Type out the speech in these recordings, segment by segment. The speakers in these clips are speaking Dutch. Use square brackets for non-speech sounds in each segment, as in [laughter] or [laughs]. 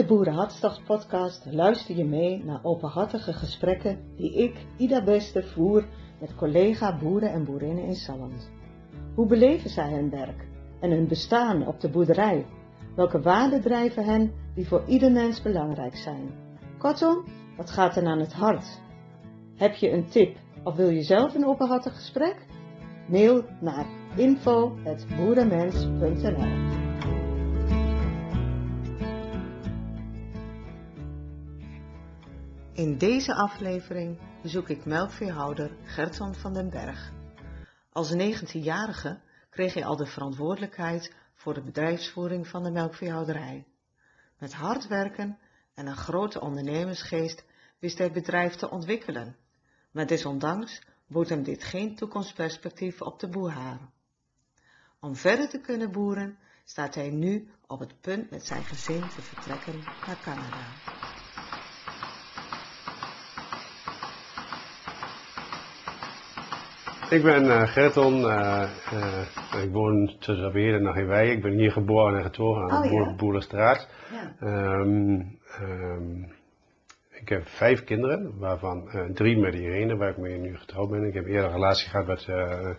de Boerenhartstocht podcast luister je mee naar openhartige gesprekken die ik, Ida Beste, voer met collega boeren en boerinnen in Salland. Hoe beleven zij hun werk en hun bestaan op de boerderij? Welke waarden drijven hen die voor ieder mens belangrijk zijn? Kortom, wat gaat er aan het hart? Heb je een tip of wil je zelf een openhartig gesprek? Mail naar info.boerenmens.nl In deze aflevering bezoek ik melkveehouder Gerton van den Berg. Als 19-jarige kreeg hij al de verantwoordelijkheid voor de bedrijfsvoering van de melkveehouderij. Met hard werken en een grote ondernemersgeest wist hij het bedrijf te ontwikkelen, maar desondanks bood hem dit geen toekomstperspectief op de boerharen. Om verder te kunnen boeren staat hij nu op het punt met zijn gezin te vertrekken naar Canada. Ik ben uh, Gerton, uh, uh, ik woon tussen Alweer en Wijk. Ik ben hier geboren en getogen aan Oh, de ja. Boer- Boerderstraat. Ja. Ehm, ehm, ik heb vijf kinderen, waarvan eh, drie met Irene, waar ik mee nu getrouwd ben. Ik heb eerder een relatie gehad wat, eh,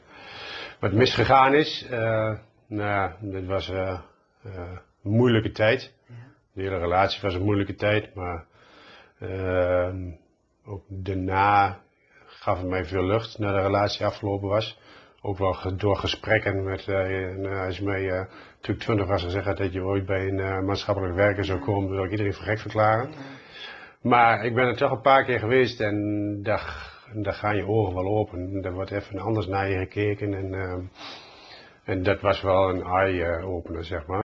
wat misgegaan is. Eh, nou ja, dit was eh, eh, een moeilijke tijd. De hele relatie was een moeilijke tijd, maar ehm, ook daarna gaf het mij veel lucht nadat de relatie afgelopen was. Ook wel door gesprekken met, eh, en, eh, als je mij eh, toen ik twintig was gezegd had dat je ooit bij een eh, maatschappelijk werker zou komen, dan zou ik iedereen voor gek verklaren. Maar ik ben er toch een paar keer geweest en daar, daar gaan je ogen wel open. Er wordt even anders naar je gekeken en, en dat was wel een eye-opener, zeg maar.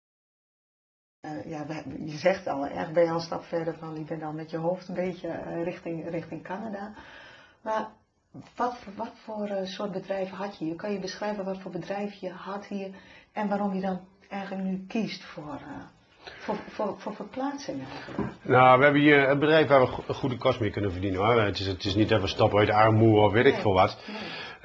Eh, ja, je zegt al, erg ben je al een stap verder van, je bent al met je hoofd een beetje eh, richting, richting Canada. Maar wat, voor- wat voor eh, soort bedrijf had je hier? Kan je beschrijven wat voor bedrijf je had hier en waarom je dan eigenlijk nu kiest voor, eh, voor, voor, voor verplaatsing eigenlijk? Nou, we hebben hier een bedrijf waar we goede kost mee kunnen verdienen hoor. Het is, het is niet we stappen uit armoede of weet ik veel wat. Nee.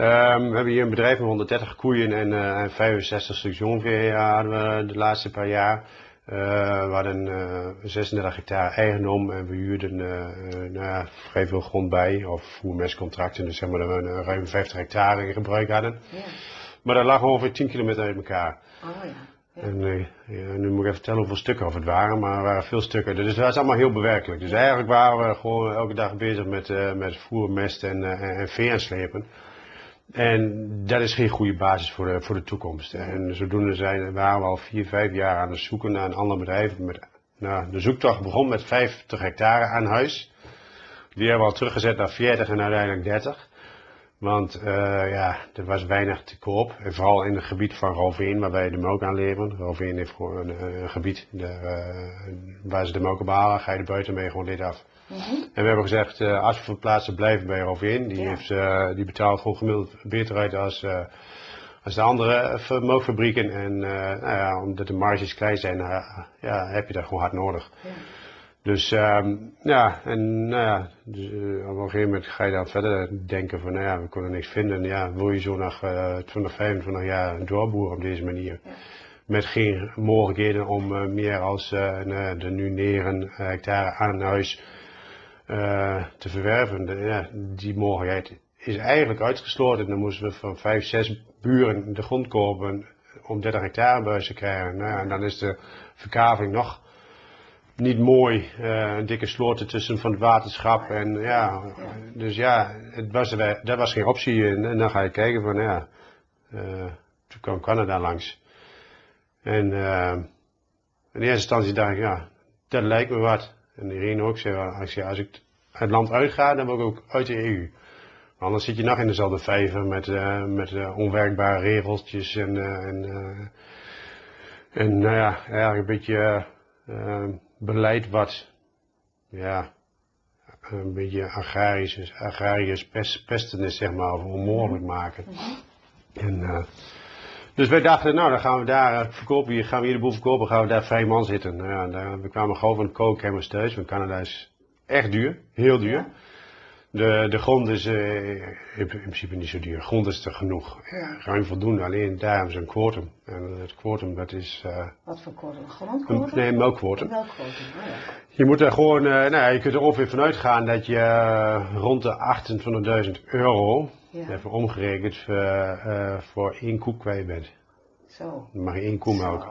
Ehm, we hebben hier een bedrijf met 130 koeien en, eh, en 65 stuks jongvee hadden we de laatste paar jaar. Eh, we hadden eh 36 hectare eigendom en we huurden eh, eh, nou ja, vrij veel grond bij, of voermestcontracten, dus zeg maar dat we een, ruim 50 hectare in gebruik hadden. Ja. Maar dat lag ongeveer 10 kilometer uit elkaar. Oh ja. Ja. En ja, nu moet ik even vertellen hoeveel stukken of het waren, maar er waren veel stukken. Dus dat was allemaal heel bewerkelijk. Dus eigenlijk waren we gewoon elke dag bezig met, eh, met voer, mest en, eh, en, en vee aanslepen. En dat is geen goede basis voor de, voor de toekomst. En zodoende zijn, waren we al vier, vijf jaar aan het zoeken naar een ander bedrijf. Met, nou, de zoektocht begon met 50 hectare aan huis. Die hebben we al teruggezet naar 40 en uiteindelijk 30. Want eh, ja, er was weinig te koop. Vooral in het gebied van Roveen, waar wij de melk aan leveren. Roveen heeft gewoon een, gebied eh, waar ze de melk op halen. Ga je er buiten mee gewoon lid af. En we hebben gezegd, eh, als we verplaatsen blijven bij Roveen. Die, Ja. heeft, eh, die betaalt gewoon gemiddeld beter uit als, eh, als de andere melkfabrieken. En nou ja, omdat de marges klein zijn, ja, heb je dat gewoon hard nodig. Ja. Dus ehm, ja, en nou ja, dus, op een gegeven moment ga je dan verder denken van, nou ja, we kunnen niks vinden. Ja, wil je zo nog eh 20, 25 jaar doorboeren op deze manier? Met geen mogelijkheden om meer als nou, de nu 9 hectare aan huis eh, te verwerven. Ja, die mogelijkheid is eigenlijk uitgesloten. Dan moesten we van 5, 6 buren de grond kopen om 30 hectare bij huis te krijgen. Nou en dan is de verkaving nog niet mooi. een dikke sloot tussen van het waterschap. En ja, dus ja, het was, dat was geen optie. En, dan ga je kijken van ja, eh, toen kwam Canada langs. En in eerste instantie dacht ik, ja, dat lijkt me wat. En Irene ook zei, als ik het land uitga, dan wil ik ook uit de EU. Anders zit je nog in dezelfde vijver met, eh, met eh, onwerkbare regeltjes en, eh, en, en nou ja, eigenlijk een beetje beleid wat, ja, een beetje agrarisch, is- agrarisch pest, pesten is, zeg maar, of onmogelijk maken. En, eh, dus wij dachten, nou, dan gaan we daar verkopen, gaan we hier de boel verkopen, gaan we daar vrij man zitten. Nou ja, daar, we kwamen gewoon van de kookhammers thuis, want Canada is echt duur, heel duur. De, de grond is uh, in principe niet zo duur. Grond is er genoeg. Ja, ruim voldoende. Alleen daar hebben ze een quotum. En het quotum dat is... Uh, Wat voor quotum? Grondquotum? Nee, melkquotum. Melkquotum, oh ja. Je moet er gewoon, uh, nou, je kunt er ongeveer vanuit gaan dat je rond de 28.000 euro, ja. even omgerekend, voor één koe kwijt bent. Zo. Dan mag je één koe melken.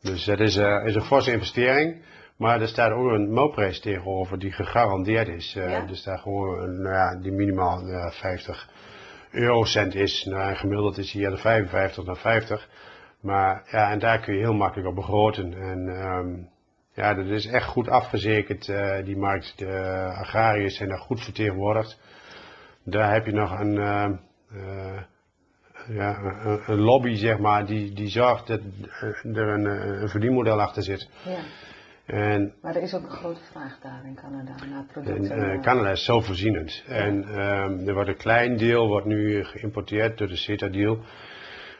Dus dat is, is een forse investering. Maar er staat ook een melkprijs tegenover die gegarandeerd is. Uh, ja? Er staat gewoon nou ja, die minimaal uh, 50 eurocent is. Nou, gemiddeld is hier de 55 naar 50. Maar ja, en daar kun je heel makkelijk op begroten. En um, ja, dat is echt goed afgezekerd, uh, die markt. De agrariërs zijn daar goed vertegenwoordigd. Daar heb je nog een, uh, ja, een, een, lobby, zeg maar, die, die zorgt dat er een, een verdienmodel achter zit. Ja. En, maar er is ook een grote vraag daar in Canada naar producten. En, uh, Canada is zelfvoorzienend. Ja. En um, er wordt een klein deel wordt nu geïmporteerd door de CETA-deal.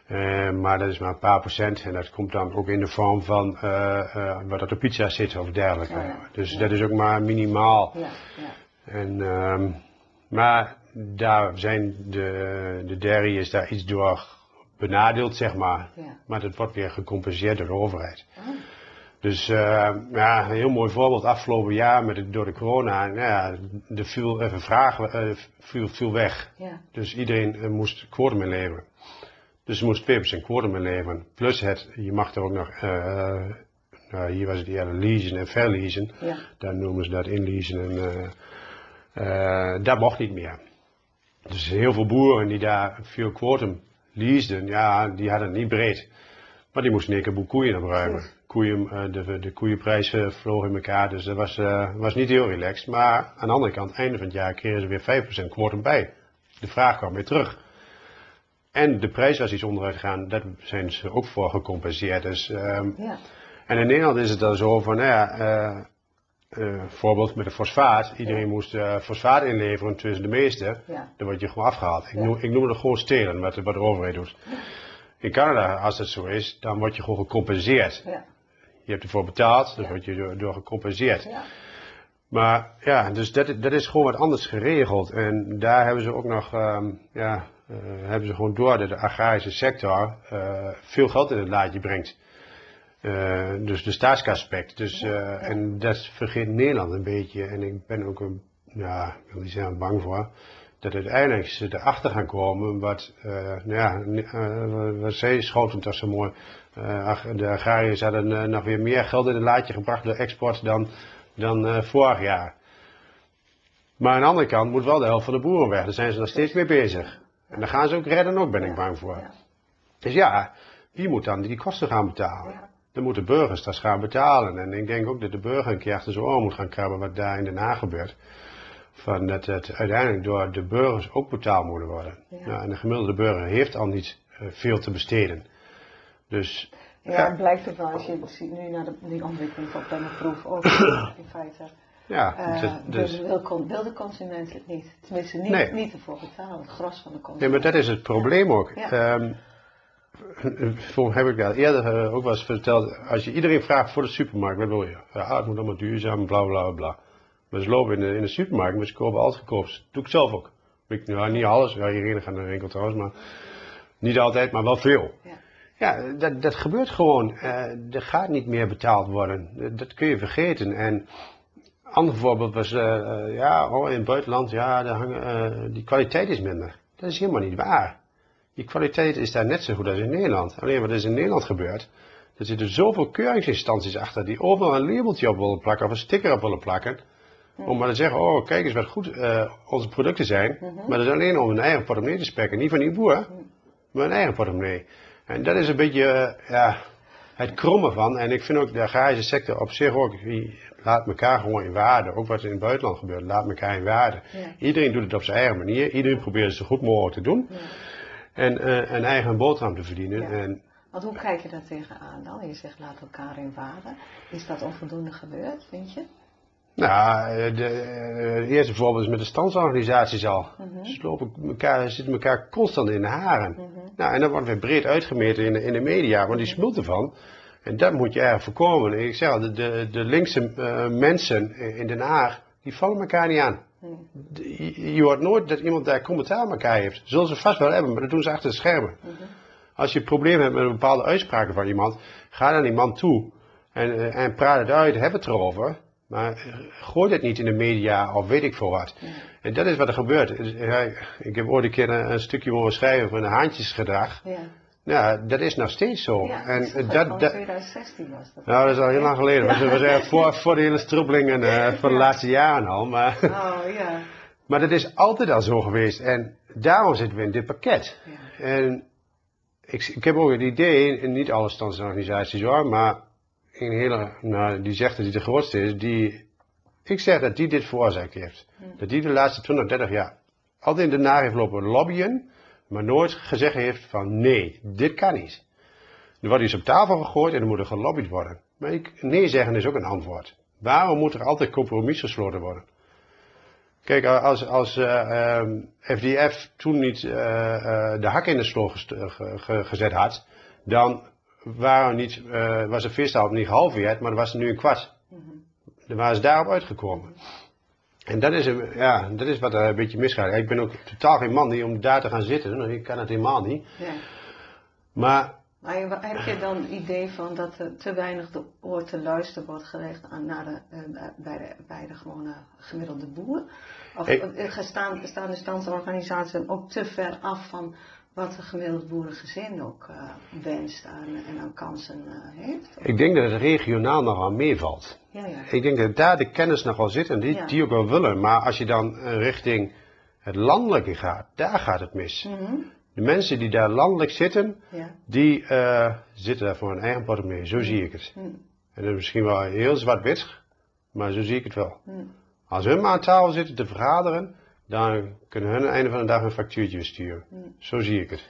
Uh, maar dat is maar een paar procent en dat komt dan ook in de vorm van uh, wat er op pizza zit of dergelijke. Ja, ja. Dus dat is ook maar minimaal. En, um, maar daar zijn de, de dairy is daar iets door benadeeld, zeg maar. Maar dat wordt weer gecompenseerd door de overheid. Oh. Dus uh, ja, een heel mooi voorbeeld afgelopen jaar met de, door de corona. Nou ja, er viel even vraag uh, viel, viel weg. Ja. Dus iedereen uh, moest quotum inleveren. Dus ze moest 2% quotum inleveren. Plus het, je mag er ook nog, nou, hier was het eerder leasen en verleasen. Ja. Daar noemen ze dat inleasen en dat mocht niet meer. Dus heel veel boeren die daar veel quotum leasden, ja, die hadden het niet breed. Maar die moesten een keer boel koeien opruimen. Koeien, uh, de, de koeienprijs uh, vloog in elkaar, dus dat was, uh, was niet heel relaxed. Maar aan de andere kant, einde van het jaar kregen ze weer 5% quotum bij. De vraag kwam weer terug. En de prijs was iets onderuit gegaan, daar zijn ze ook voor gecompenseerd. Dus, um, ja. En in Nederland is het dan zo van, nou ja, voorbeeld met de fosfaat. Iedereen ja. moest fosfaat inleveren, tussen de meeste. Ja. Dan word je gewoon afgehaald. Ik, noem, ik noem het gewoon stelen, wat, wat de overheid doet. In Canada, als dat zo is, dan word je gewoon gecompenseerd. Je hebt ervoor betaald, dan ja. word je door, door gecompenseerd. Ja. Maar ja, dus dat, dat is gewoon wat anders geregeld. En daar hebben ze ook nog, um, ja, uh, hebben ze gewoon door dat de agrarische sector uh, veel geld in het laadje brengt. Uh, dus de staatsaspect. Dus, ja. En dat vergeet Nederland een beetje. En ik ben ook een, ja, ik wil niet zeggen bang voor dat uiteindelijk ze erachter gaan komen wat, uh, nou ja, uh, wat zij schoten toch zo mooi. Uh, de agrariërs hadden nog weer meer geld in het laadje gebracht door export dan, dan vorig jaar. Maar aan de andere kant moet wel de helft van de boeren weg. Daar zijn ze nog steeds mee bezig. En daar gaan ze ook redden ook, ben ik bang voor. Dus ja, wie moet dan die kosten gaan betalen? Dan moeten burgers dat gaan betalen. En ik denk ook dat de burger een keer achter zijn oor moet gaan krabben wat daar in Den Haag gebeurt van dat het uiteindelijk door de burgers ook betaald moet worden. Ja. Nou, en de gemiddelde burger heeft al niet uh, veel te besteden. Dus, ja, ja, het blijkt ook wel als je ziet nu naar de, die ontwikkeling van Penneproef ook [coughs] in feite. Ja, uh, dus, dus wil, wil de consument het niet. Tenminste, niet, nee. niet ervoor betalen, het gros van de consument. Nee, maar dat is het probleem ook. Ja. Um, heb ik al eerder uh, ook wel eens verteld, als je iedereen vraagt voor de supermarkt, wat wil je? Ja, het moet allemaal duurzaam, bla bla bla. Maar ze lopen in de, in de supermarkt, maar ze kopen altijd goedkoop. Dat doe ik zelf ook. Ik, nou, niet alles, ja, iedereen gaat naar de winkel trouwens, maar niet altijd, maar wel veel. Ja, ja dat, dat gebeurt gewoon. Uh, er gaat niet meer betaald worden. Dat kun je vergeten. En ander voorbeeld was, uh, ja, oh, in het buitenland, ja, daar hangen, die kwaliteit is minder. Dat is helemaal niet waar. Die kwaliteit is daar net zo goed als in Nederland. Alleen wat is in Nederland gebeurd, er zitten zoveel keuringsinstanties achter die overal een labeltje op willen plakken of een sticker op willen plakken. Om maar te zeggen, oh kijk eens wat goed uh, onze producten zijn. Mm -hmm. Maar dat is alleen om hun eigen portemonnee te spekken. Niet van die boer, mm. maar hun eigen portemonnee. En dat is een beetje uh, ja, het kromme van. En ik vind ook de agrarische sector op zich ook, die laat elkaar gewoon in waarde. Ook wat er in het buitenland gebeurt, laat elkaar in waarde. Iedereen doet het op zijn eigen manier. Iedereen probeert het zo goed mogelijk te doen. En uh, een eigen boterham te verdienen. En, Want hoe kijk je daar tegenaan dan? Je zegt laat elkaar in waarde. Is dat onvoldoende gebeurd, vind je? Nou, de, de, eerste voorbeeld is met de standsorganisaties al. Mm -hmm. Ze lopen elkaar, zitten elkaar constant in de haren. Mm -hmm. Nou, en dat wordt weer breed uitgemeten in de, in de media, want die smult ervan. En dat moet je erg voorkomen. En ik zeg al, de, de, de linkse uh, mensen in Den Haag, die vallen elkaar niet aan. Je, je hoort nooit dat iemand daar commentaar op elkaar heeft. Zullen ze vast wel hebben, maar dat doen ze achter de schermen. Als je een probleem hebt met een bepaalde uitspraken van iemand, ga naar die man toe en, eh, en praat het uit, heb het erover. Maar gooi het niet in de media of weet ik veel wat. En dat is wat er gebeurt. Ik heb ooit een keer een, stukje mogen schrijven van een haantjesgedrag. Ja. Ja, dat is nog steeds zo. Ja, en dat, dat, 2016 was dat. Nou, dat is al heel lang geleden. Was eigenlijk voor, voor de hele strubbelingen uh, voor de laatste jaren al. Maar, oh, ja. maar dat is altijd al zo geweest. En daarom zitten we in dit pakket. Ja. En ik, ik heb ook het idee, in niet alle standsorganisaties hoor, maar een hele, nou, die zegt dat hij de grootste is, die, ik zeg dat die dit veroorzaakt heeft. Hm. Dat die de laatste 20, 30 jaar altijd in de naar heeft lopen lobbyen maar nooit gezegd heeft van nee, dit kan niet. Er wordt iets op tafel gegooid en er moet er gelobbyd worden. Maar ik, nee zeggen is ook een antwoord. Waarom moet er altijd compromis gesloten worden? Kijk, als, als uh, um, FDF toen niet uh, uh, de hak in de sloot gezet had, dan waren niet, was de visstapel niet gehalveerd, maar was er nu een kwart. Mm -hmm. Dan waren ze daarop uitgekomen. En dat is, ja, dat is wat er een beetje misgaat. Ik ben ook totaal geen man die om daar te gaan zitten. Ik kan het helemaal niet. Ja. Maar... Maar heb je dan het idee van dat er te weinig de oor te luisteren wordt gelegd aan, naar de, eh, bij, de, bij de gewone gemiddelde boer? Of ik, eh, staan, staan de standsorganisaties ook te ver af van wat een gemiddeld boerengezin ook uh, wenst aan, en aan kansen uh, heeft? Ik denk dat het regionaal nogal meevalt. Ja, ja. Ik denk dat daar de kennis nog wel zit en die, die ook wel willen. Maar als je dan eh, richting het landelijke gaat, daar gaat het mis. Mm -hmm. De mensen die daar landelijk zitten, die uh, zitten daar voor hun eigen portemonnee. Zo zie ik het. Mm. En dat is misschien wel heel zwart-wit, maar zo zie ik het wel. Mm. Als hun maar aan tafel zitten te vergaderen, dan kunnen hun aan het einde van de dag een factuurtje sturen. Hmm. Zo zie ik het.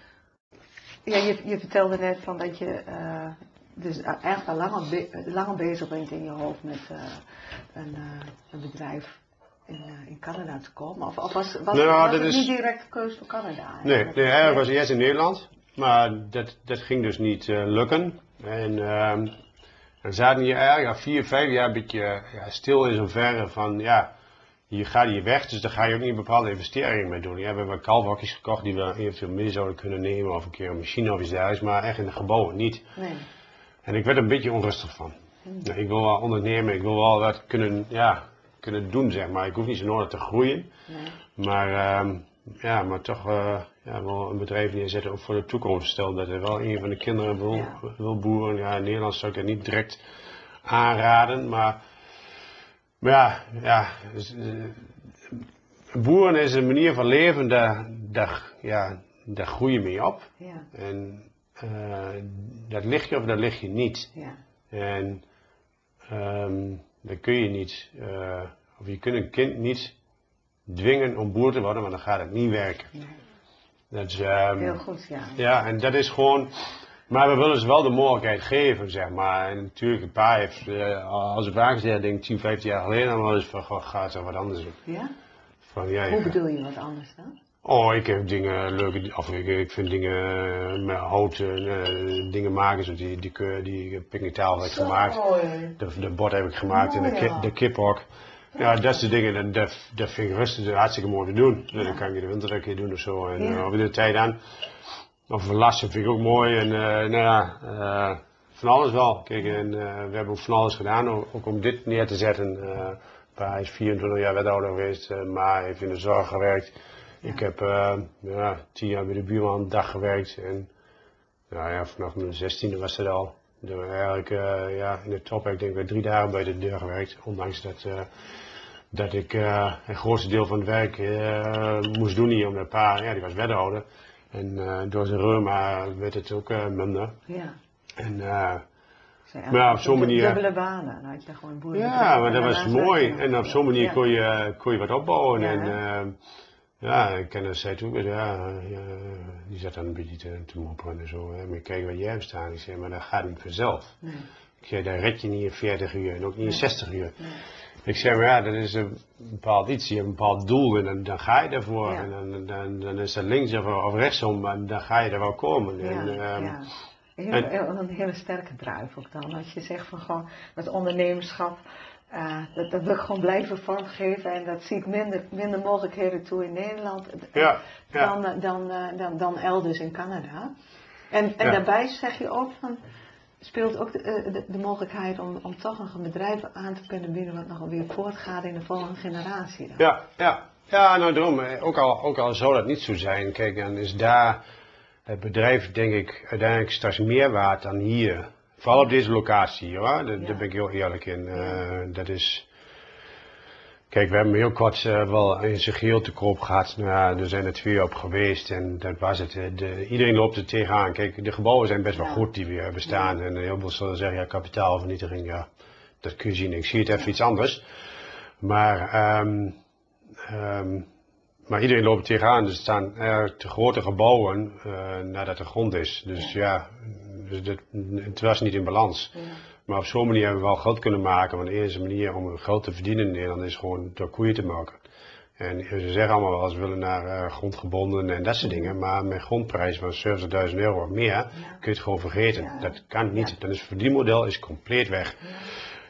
Ja, je, je vertelde net van dat je uh, dus echt al langer, be bezig bent in je hoofd met uh, een, uh, een, bedrijf in, in, Canada te komen. Of, of was, was, nou, was het is... niet direct de keuze voor Canada? Nee, nee, hij was eerst in Nederland. Maar dat, dat ging dus niet lukken. En dan zaten hier eigenlijk al vier, vijf jaar een beetje ja, stil in zoverre van ja je gaat hier weg, dus daar ga je ook niet bepaalde investeringen mee doen. Ja, we hebben kalfhokjes gekocht die we eventueel mee zouden kunnen nemen, of een keer een machine of iets dergelijks, maar echt in de gebouwen niet. Nee. En ik werd er een beetje onrustig van. Hmm. Nou, ik wil wel ondernemen, ik wil wel wat kunnen, ja, kunnen doen, zeg maar. Ik hoef niet zo nodig te groeien, nee. maar, um, ja, maar toch uh, ja, wel een bedrijf neerzetten ook voor de toekomst. Stel dat er wel een van de kinderen wil, wil boeren, ja, in Nederland zou ik dat niet direct aanraden, maar maar ja, ja dus, uh, boeren is een manier van leven, daar, daar, ja, daar groei je mee op. Ja. En uh, dat lig je of dat lig je niet. Ja. En um, dan kun je niet, uh, of je kunt een kind niet dwingen om boer te worden, want dan gaat het niet werken. Nee. Dat is, um, Heel goed, ja. Ja, en dat is gewoon, maar we willen ze wel de mogelijkheid geven, zeg maar. En natuurlijk, een paar heeft, uh, als ik vaak zeg, denk 10, 15 jaar geleden, dan eens van, goh, gaat ze wat anders doen. Ja? Van, ja Hoe bedoel je wat anders dan? Oh, ik heb dingen leuke, of ik, ik vind dingen met hout, uh, dingen maken, zoals die, die, die, die picknicktafel heb ik gemaakt. De, de bord heb ik gemaakt en de, ki, de kiphok. Ja, dat soort dingen, dat, dat, dat vind ik rustig, hartstikke mooi te doen. Ja. Dan kan je de winter een keer doen of zo. En ja. uh, de tijd aan. Of vind ik ook mooi. En uh, nou ja, uh, van alles wel. Kijk, en uh, we hebben ook van alles gedaan, ook om dit neer te zetten. hij is 24 jaar wethouder geweest, maar heeft in de zorg gewerkt. Ja. Ik heb ja, 10 jaar bij de buurman dag gewerkt. En nou ja, vanaf mijn 16e was het al. Door eigenlijk ja, in de top heb ik denk ik drie dagen bij de deur gewerkt. Ondanks dat dat ik uh, het grootste deel van het werk moest doen hier, omdat paar, ja, die was wethouder. En uh, door zijn reuma werd het ook uh, minder. Ja. En, maar ja, op zo'n manier. Dubbele banen, dan had je gewoon boeren. Ja, maar dat was mooi. En op zo'n manier kon, je, kon je wat opbouwen. Ja, en ja, ik ken het zei toen, ja, die zat dan een beetje te, te mopperen en zo. Hè. Maar kijk waar jij hebt staan. Ik zei, maar dat gaat niet vanzelf. Nee. Ik zei, daar red je niet in 40 uur en ook niet in 60 uur. Nee. Ik zeg maar ja, dat is een bepaald iets, je hebt een bepaald doel en dan, dan ga je daarvoor. Ja. En dan, dan, dan, is dat links of, of rechtsom en dan ga je er wel komen. Ja, en, um, ja. Heel, en, een hele sterke drive ook dan. Als je zegt van gewoon met ondernemerschap Uh, dat, dat wil ik gewoon blijven vormgeven en dat zie ik minder, minder mogelijkheden toe in Nederland ja, Dan, dan, dan, dan, elders in Canada. En, en daarbij zeg je ook van, speelt ook de, de, mogelijkheid om, om toch nog een bedrijf aan te kunnen bieden wat nog weer voortgaat in de volgende generatie. Dan. Ja, ja. Ja, nou daarom, ook al, ook al zou dat niet zo zijn, kijk, dan is daar het bedrijf denk ik uiteindelijk straks meer waard dan hier. Vooral op deze locatie hoor, daar, daar ben ik heel eerlijk in. Uh, dat is, kijk, we hebben heel kort uh, wel in zijn geheel te koop gehad. Nou er zijn er twee op geweest en dat was het. De, iedereen loopt er tegenaan. Kijk, de gebouwen zijn best wel goed die weer bestaan. En heel veel zullen zeggen, ja, kapitaalvernietiging, ja, dat kun je zien. Ik zie het even iets anders. Maar, um, um, maar iedereen loopt er tegenaan. Er staan er te grote gebouwen uh, nadat de grond is. Dus ja, dus het was niet in balans. Ja. Maar op zo'n manier hebben we wel geld kunnen maken. Want de enige manier om geld te verdienen in Nederland is gewoon door koeien te maken. En ze zeggen allemaal wel, ze willen naar uh, grondgebonden en dat soort dingen. Maar met grondprijs van 70.000 euro of meer kun je het gewoon vergeten. Dat kan niet. Dan is het verdienmodel is compleet weg.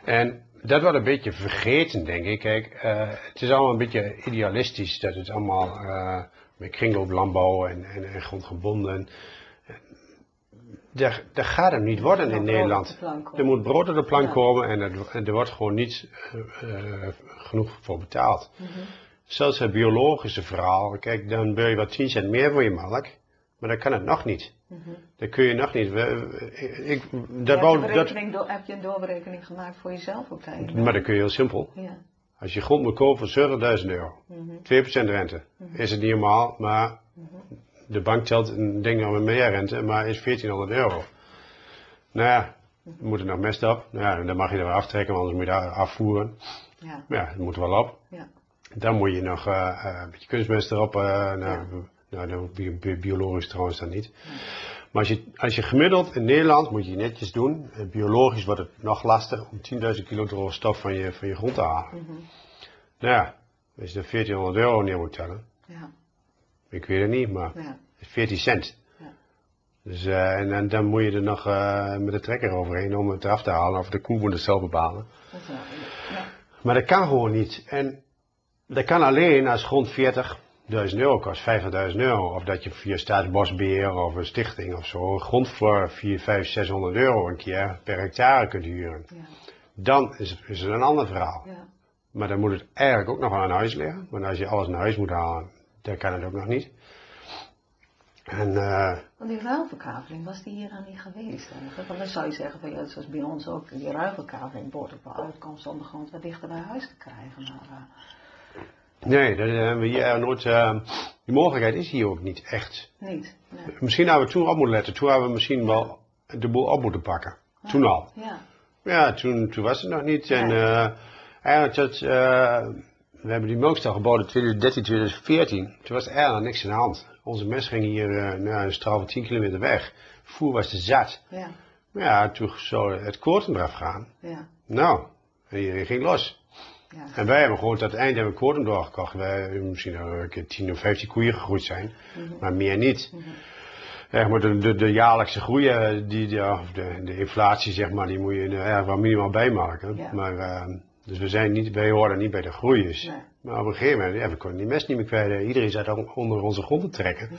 En dat wordt een beetje vergeten, denk ik. Kijk, uh, het is allemaal een beetje idealistisch dat het allemaal uh, met kringlooplandbouw en, en, en grondgebonden dat, dat gaat hem niet worden in Nederland. Er moet brood op de plank komen en er, er, wordt gewoon niet uh, genoeg voor betaald. Mm -hmm. Zelfs het biologische verhaal, kijk, dan wil je wat 10 cent meer voor je melk, maar dan kan het nog niet. Mm -hmm. Dat kun je nog niet. ik, dat wou, heb, je dat, heb je een doorberekening gemaakt voor jezelf op tijd? Maar dat kun je heel simpel. Ja. Als je grond moet kopen voor 70.000 euro, mm -hmm. 2% rente, mhm. is het niet normaal, maar mhm de bank telt een ding aan een meer rente, maar is 1400 euro. Nou ja, we moeten nog mest op. Nou ja, dan mag je er wel aftrekken, want anders moet je daar afvoeren. Ja. Maar ja, dat moet er wel op. Ja. Dan moet je nog uh, een beetje kunstmest erop. Uh, nou, ja. nou, biologisch trouwens dan niet. Maar als je, als je gemiddeld in Nederland moet je netjes doen. Biologisch wordt het nog lastig om 10.000 kilo droge stof van je, van je grond te halen. Mm -hmm. Nou ja, als je er 1400 euro neer moet tellen. Ja. Ik weet het niet, maar ja. 14 cent. Ja. Dus, uh, en, en, dan moet je er nog uh, met de trekker overheen om het eraf te halen. Of de koe moet het zelf bepalen. Ja. Maar dat kan gewoon niet. En dat kan alleen als grond 40.000 euro kost, 50.000 euro. Of dat je via staatsbosbeheer of een stichting of zo grond voor 4, 5, 600 euro een keer per hectare kunt huren. Ja. Dan is, is het een ander verhaal. Ja. Maar dan moet het eigenlijk ook nog aan huis liggen. Want als je alles naar huis moet halen, dan kan het ook nog niet. En, uh, Want die ruilverkaveling, was die hier aan niet geweest eigenlijk? Want dan zou je zeggen, van, ja, zoals bij ons ook, die ruilverkaveling boort ook wel uitkomst om de grond wat dichter bij huis te krijgen. Maar, uh, nee, dat hebben we hier nooit, uh, die mogelijkheid is hier ook niet echt. Niet, nee. Misschien hadden we toen op moeten letten, toen hadden we misschien wel de boel op moeten pakken. Toen al. Ja. Ja, toen, toen was het nog niet. En eigenlijk dat, we hebben die melkstal gebouwd in 2013, 2014. Toen was er eigenlijk niks in de hand. Onze mes ging hier uh, nou, een straal van 10 kilometer weg. Voer was te zat. Ja. Maar ja, toen zou het koorten eraf gaan. Ja. Nou, en iedereen ging los. Ja. En wij hebben gewoon tot het eind hebben koorten doorgekocht. Wij misschien een keer 10 of 15 koeien gegroeid zijn, mm -hmm. maar meer niet. Mm -hmm. maar de, de, de, jaarlijkse groei, eh, die, de, de, de, inflatie zeg maar, die moet je er wel minimaal bijmaken. Ja. Maar uh, dus we zijn niet, wij horen niet bij de groeiers. Nee. Maar op een gegeven moment, ja, we kunnen die mest niet meer kwijt. Iedereen zat onder onze grond te trekken.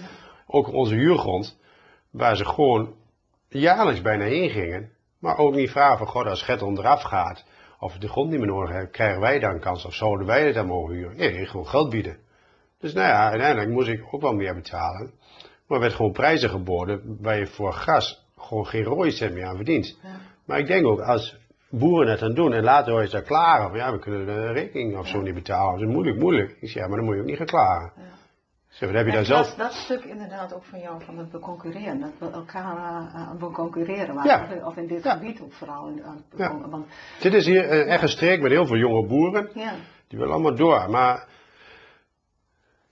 Ook onze huurgrond, waar ze gewoon jaarlijks bijna heen gingen. Maar ook niet vragen van, god, als het eraf gaat, of de grond niet meer nodig hebben, krijgen wij dan kans of zouden wij het dan mogen huren? Nee, gewoon geld bieden. Dus nou ja, uiteindelijk moest ik ook wel meer betalen. Maar werd gewoon prijzen geboden waar je voor gas gewoon geen rode cent meer aan verdient. Ja. Maar ik denk ook, als boeren het dan doen en later hoor je ze klagen. Van, ja, we kunnen de rekening of zo niet betalen. Dat is moeilijk, moeilijk. Ik zeg, ja, maar dan moet je ook niet gaan klagen. Ja. Zeg, heb je daar zelf... Dat, stuk inderdaad ook van jou, van dat we concurreren. Dat we elkaar uh, concurreren. Ja. of, in dit gebied ook vooral. In, ja. want, dit is hier uh, echt een streek met heel veel jonge boeren. Die willen allemaal door. Maar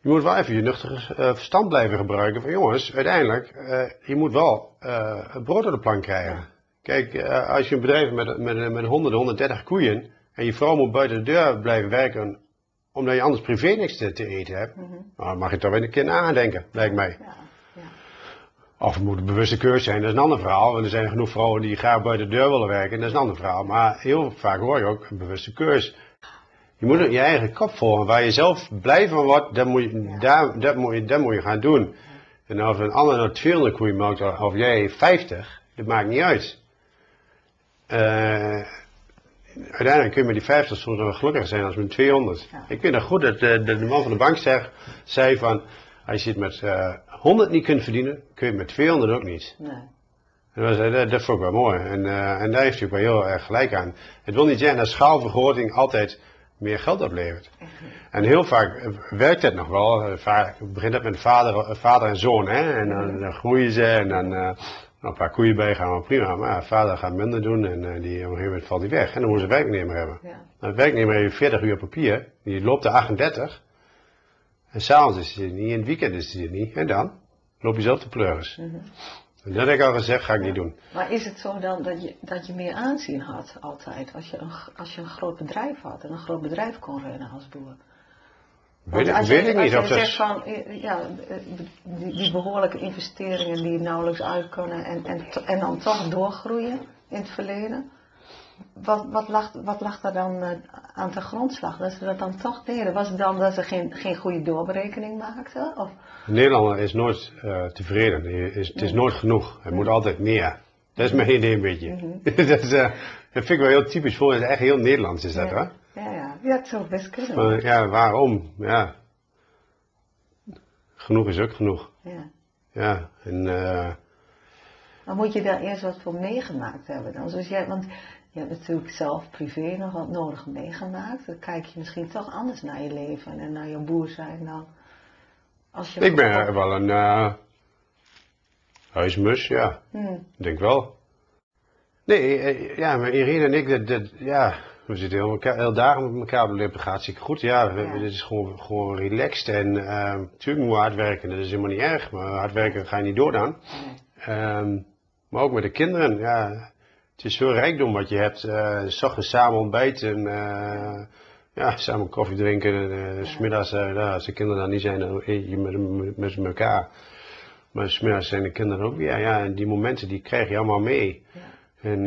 je moet wel even je nuchtere uh, verstand blijven gebruiken. Van jongens, uiteindelijk, je moet wel het brood op de plank krijgen. Kijk, eh, als je een bedrijf met, met, met 100, 130 koeien en je vrouw moet buiten de deur blijven werken omdat je anders privé niks te, te eten hebt, mm -hmm. nou, dan mag je toch weer een keer nadenken, lijkt mij. Ja, ja. Of het moet een bewuste keuze zijn, dat is een ander verhaal. En er zijn genoeg vrouwen die graag buiten de deur willen werken, dat is een ander verhaal. Maar heel vaak hoor je ook een bewuste keuze. Je moet je eigen kop volgen. Waar je zelf blij van wordt, dat moet je, daar, dat moet je, dat moet je gaan doen. En of een ander nou 200 koeien melkt of jij 50, dat maakt niet uit. Uh, uiteindelijk kun je met die 50 soms wel gelukkiger zijn als met 200. Ja. Ik vind het goed dat de, de, man van de bank zeg, zei van, als je het met uh, 100 niet kunt verdienen, kun je het met 200 ook niet. Nee. En dat, dat, dat vond ik wel mooi. En, uh, en daar heeft hij ook wel heel erg gelijk aan. Het wil niet zeggen dat schaalvergroting altijd meer geld oplevert. En heel vaak werkt het nog wel. Vaak begint het met vader, vader en zoon. Hè? En dan, dan groeien ze en dan uh, een paar koeien bij gaan, maar prima. Maar vader gaat minder doen en uh, die, op een gegeven moment valt hij weg. En dan moet ze een werknemer hebben. Ja. Nou, een werknemer heeft 40 uur papier, die loopt de 38. En s'avonds is hij niet, in het weekend is hij niet. En dan loop je zelf de pleuris. Mm -hmm. En dat heb ik al gezegd, ga ik niet doen. Maar is het zo dan dat je, dat je meer aanzien had altijd als je, een, als je een groot bedrijf had en een groot bedrijf kon runnen als boer? Weet, als weet ik niet. Je zegt van, ja, die, die, behoorlijke investeringen die nauwelijks uit kunnen en, en, en dan toch doorgroeien in het verleden. Wat, wat, lag, wat lag daar dan uh, aan de grondslag? Dat ze dat dan toch deden? Was het dan dat ze geen, geen goede doorberekening maakten? Of? Nederlander is nooit uh, tevreden. Is, het is nooit genoeg. Het moet altijd meer. Dat is mijn idee een beetje. Mm -hmm. [laughs] dat, is, uh, dat vind ik wel heel typisch voor. Het is echt heel Nederlands is dat, ja. hè? Ja, het zou best kunnen. Ja, waarom? Ja. Genoeg is ook genoeg. Ja. Ja, en... Uh, maar moet je daar eerst wat voor meegemaakt hebben dan? Zoals jij, want je hebt natuurlijk zelf privé nog wat nodig meegemaakt. Dan kijk je misschien toch anders naar je leven en naar je boer zijn dan. Als je ik ben wel een uh, huismus, ja. Hmm. Denk wel. Nee, eh, ja, maar Irene en ik, dat, dat, ja, we zitten heel, heel dagen met elkaar op de gaat ziek goed. Ja, ja. dit is gewoon, gewoon relaxed. En natuurlijk moeten we hard werken, dat is helemaal niet erg. Maar hard werken ga je niet door dan. Nee. Um, maar ook met de kinderen, ja het is veel rijkdom wat je hebt. Uh, ochtends samen ontbijten, uh, ja, samen koffie drinken. Uh, smiddags, uh, als de kinderen dan niet zijn, dan eet je met, met elkaar. Maar smiddags zijn de kinderen ook weer. Ja, en die momenten die krijg je allemaal mee. Ja. En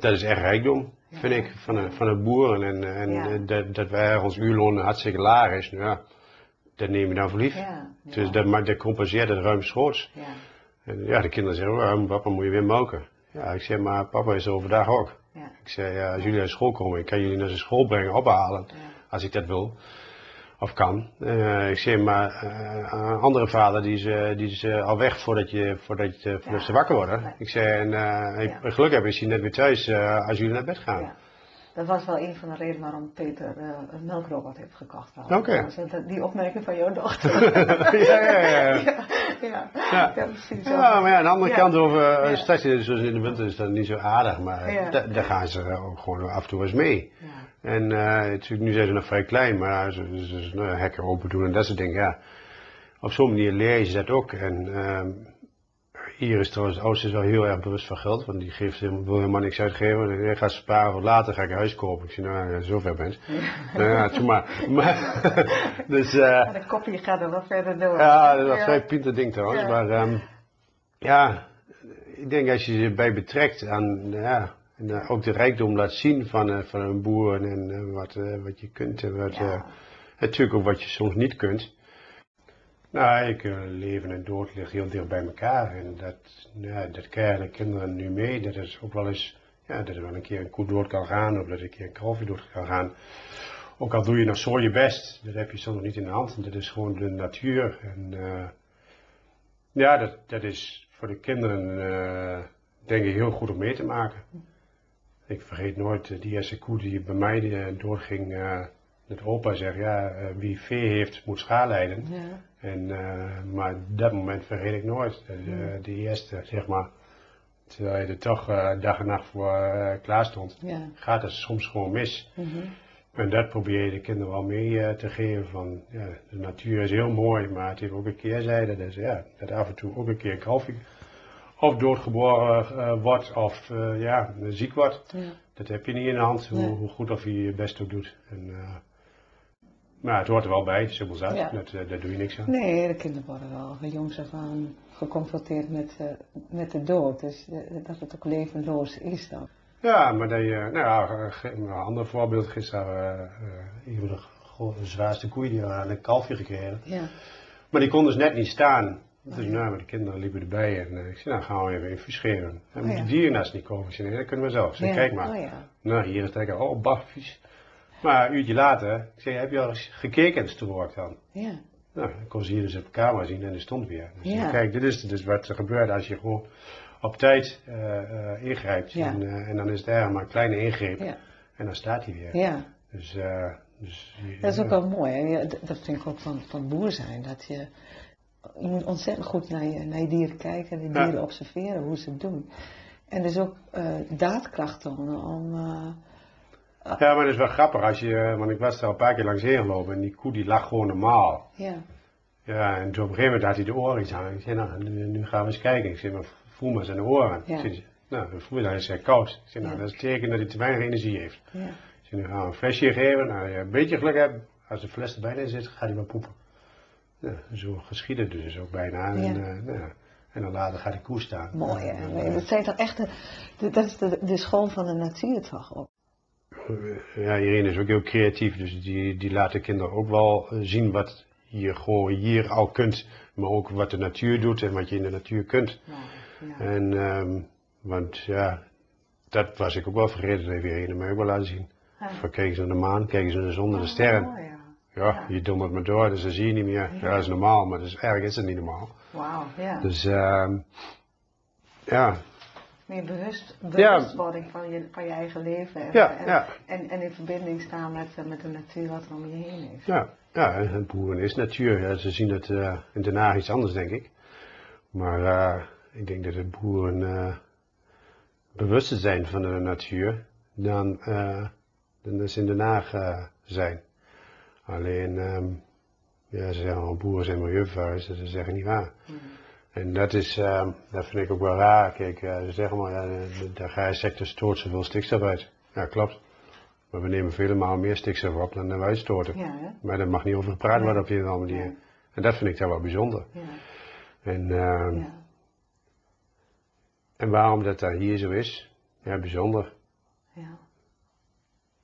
dat is echt rijkdom, ja. vind ik, van, de, van de boeren. En, en ja. dat, dat wij ons uurloon hartstikke laag is. Nou ja, dat neem je dan voor lief. Dus dat, dat compenseert het ruimschoots. Ja. En ja, de kinderen zeggen, papa moet je weer moken. Ja, ik zeg, maar papa is overdag ook. Ja. Ik zei, ja, als jullie naar school komen, ik kan jullie naar de school brengen, ophalen, als ik dat wil. Of kan. Uh, ik zeg, maar uh, een andere vader, die is, die is al weg voordat, je, voordat, je, voordat ze wakker worden. Ik zei, en ja. geluk hebben is hij net weer thuis als jullie naar bed gaan. Dat was wel een van de redenen waarom Peter een melkrobot heeft gekocht. Oké. Okay. die opmerking van jouw dochter. [laughs] ja, ja, ja. [laughs] ja, ja. ja. ja precies. Ja, maar ja, aan de andere kant over straks, zoals in de winter is dat niet zo aardig, maar daar gaan ze ook gewoon af en toe eens mee. En uh, natuurlijk, nu zijn ze nog vrij klein, maar ze, ze, ze nou, hekken open doen en dat soort dingen, ja. Op zo'n manier leer je dat ook. En, uh, Iris trouwens, de oudste is wel heel erg bewust van geld, want die geeft helemaal, wil helemaal niks uitgeven. Hij gaat sparen, wat later ga ik een huis kopen. Ik zie, nou, zover bent. Ja. Nou ja, doe maar. [laughs] maar [laughs] dus, uh, de kopie gaat er wel verder door. Ja, dat is wel vrij pinter ding trouwens. Ja. Maar um, ja, ik denk als je je bij betrekt aan, ja, en uh, ook de rijkdom laat zien van, uh, van een boer en uh, wat, wat je kunt en wat, ja. natuurlijk ook wat je soms niet kunt. Nou, ik, leven en dood liggen heel dicht bij elkaar. En dat, ja, dat krijgen de kinderen nu mee. Dat is ook wel eens, ja, dat er wel een keer een koe dood kan gaan. Of dat er een keer een kalfje dood kan gaan. Ook al doe je nog zo je best, dat heb je soms nog niet in de hand. Dat is gewoon de natuur. En ja, dat, dat is voor de kinderen denk ik heel goed om mee te maken. Ik vergeet nooit die eerste koe die bij mij doorging dat opa zegt, ja, eh, wie vee heeft moet schaal leiden. Ja. En, maar dat moment vergeet ik nooit. De, de eerste, zeg maar, terwijl je er toch dag en nacht voor klaar stond, ja. gaat het soms gewoon mis. Mm -hmm. En dat probeer je de kinderen wel mee te geven van, ja, de natuur is heel mooi, maar het heeft ook een keerzijde. Dus ja, dat af en toe ook een keer kalfje of doodgeboren wordt of ja, ziek wordt. Dat heb je niet in de hand, hoe, hoe goed of je je best ook doet. En, Maar het hoort er wel bij, simpel zat. Ja. Dat, eh, daar doe je niks aan. Nee, de kinderen worden wel van jongs af aan geconfronteerd met, eh, met de dood. Dus eh, dat het ook levenloos is dan. Ja, maar dat je, nou ja, eh, een ander voorbeeld. Gisteren, eh, een van de zwaarste koeien die had een kalfje gekregen. Ja. Maar die kon dus net niet staan. Dus nou, maar de kinderen liepen erbij en eh, ik zei, nou gaan we even infuus geven. En Oh, moet ja. de dierenarts niet komen? Ik zei, nee, dat kunnen we zelf. Ik Ja. kijk maar. Oh, ja. Nou, hier is het lekker, oh, bah, vies. Maar een uurtje later, ik zei, heb je al eens gekeken in de stoelhok dan? Ja. Nou, dan kon ze hier dus op de camera zien en die stond weer. Dus Ja. kijk, dit is dus wat er gebeurt als je gewoon op tijd eh, eh, ingrijpt. Ja. En, en dan is het eigenlijk maar een kleine ingreep Ja. en dan staat hij weer. ja. Dus, dus Dat is ook wel mooi. Hè? Dat vind ik ook van, van boer zijn. Dat je, je moet ontzettend goed naar je, naar je dieren kijken, de Ja. dieren observeren, hoe ze het doen. En dus ook eh, daadkracht tonen om... eh, Ja, maar het is wel grappig als je, eh, want ik was er al een paar keer langs heen gelopen en die koe die lag gewoon normaal. ja, Ja, en toen op een gegeven moment had hij de oren iets aan. Ik zei, nou, nu, nu gaan we eens kijken. Ik zei, maar voel maar zijn oren. Ja. Ik zei, nou, voel je dat hij zei koud. Ik zei, nou, Ja. dat is het teken dat hij te weinig energie heeft. ja, Ik zei, nu gaan we een flesje geven. Nou, als je een beetje geluk hebt, als de fles erbij zit, gaat hij wel poepen. Ja, zo geschiet het dus ook bijna. En, Ja. eh, nou ja. en dan later gaat die koe staan. mooi. Hè? en, eh, dat zijn toch echt de, de- dat is de, de school van de natuur toch ook. Ja, Irene is ook heel creatief, dus die, die laat de kinderen ook wel eh, zien wat je gewoon hier al kunt, maar ook wat de natuur doet en wat je in de natuur kunt. ja. En, ehm, want ja, dat was ik ook wel vergeten, dat heeft Irene mij ook wel laten zien. Ja. Van kijk eens naar de maan, kijk eens naar de zon en de sterren. Ja. Je dommert maar door, dus dat zie je niet meer. Ja, dat is normaal, maar dus, eigenlijk is het niet normaal. Wauw, ja. Dus ehm, ja, Meer bewust, Ja. bewustwording van, je, van je eigen leven. En, Ja, en, ja. En, en in verbinding staan met, eh, met de natuur wat er om je heen is. Ja, ja, en boeren is natuur. Ja, ze zien het eh, in Den Haag iets anders, denk ik. Maar eh, ik denk dat de boeren bewuster zijn van de natuur dan, dan ze in Den Haag zijn. Alleen, ehm, ja, ze zeggen al, boeren zijn milieuvervuilers, is zeggen niet waar. En dat is, ehm, dat vind ik ook wel raar. Kijk, eh, ze zeggen maar, ja, de, de agraarsector stoot zoveel stikstof uit. Ja, klopt. Maar we nemen vele malen meer stikstof op dan wij uitstoten. Ja? Maar daar mag niet over gepraat worden op die andere manier. En dat vind ik daar wel bijzonder. Ja, En, ehm, ja. en waarom dat dan hier zo is, ja, bijzonder. ja.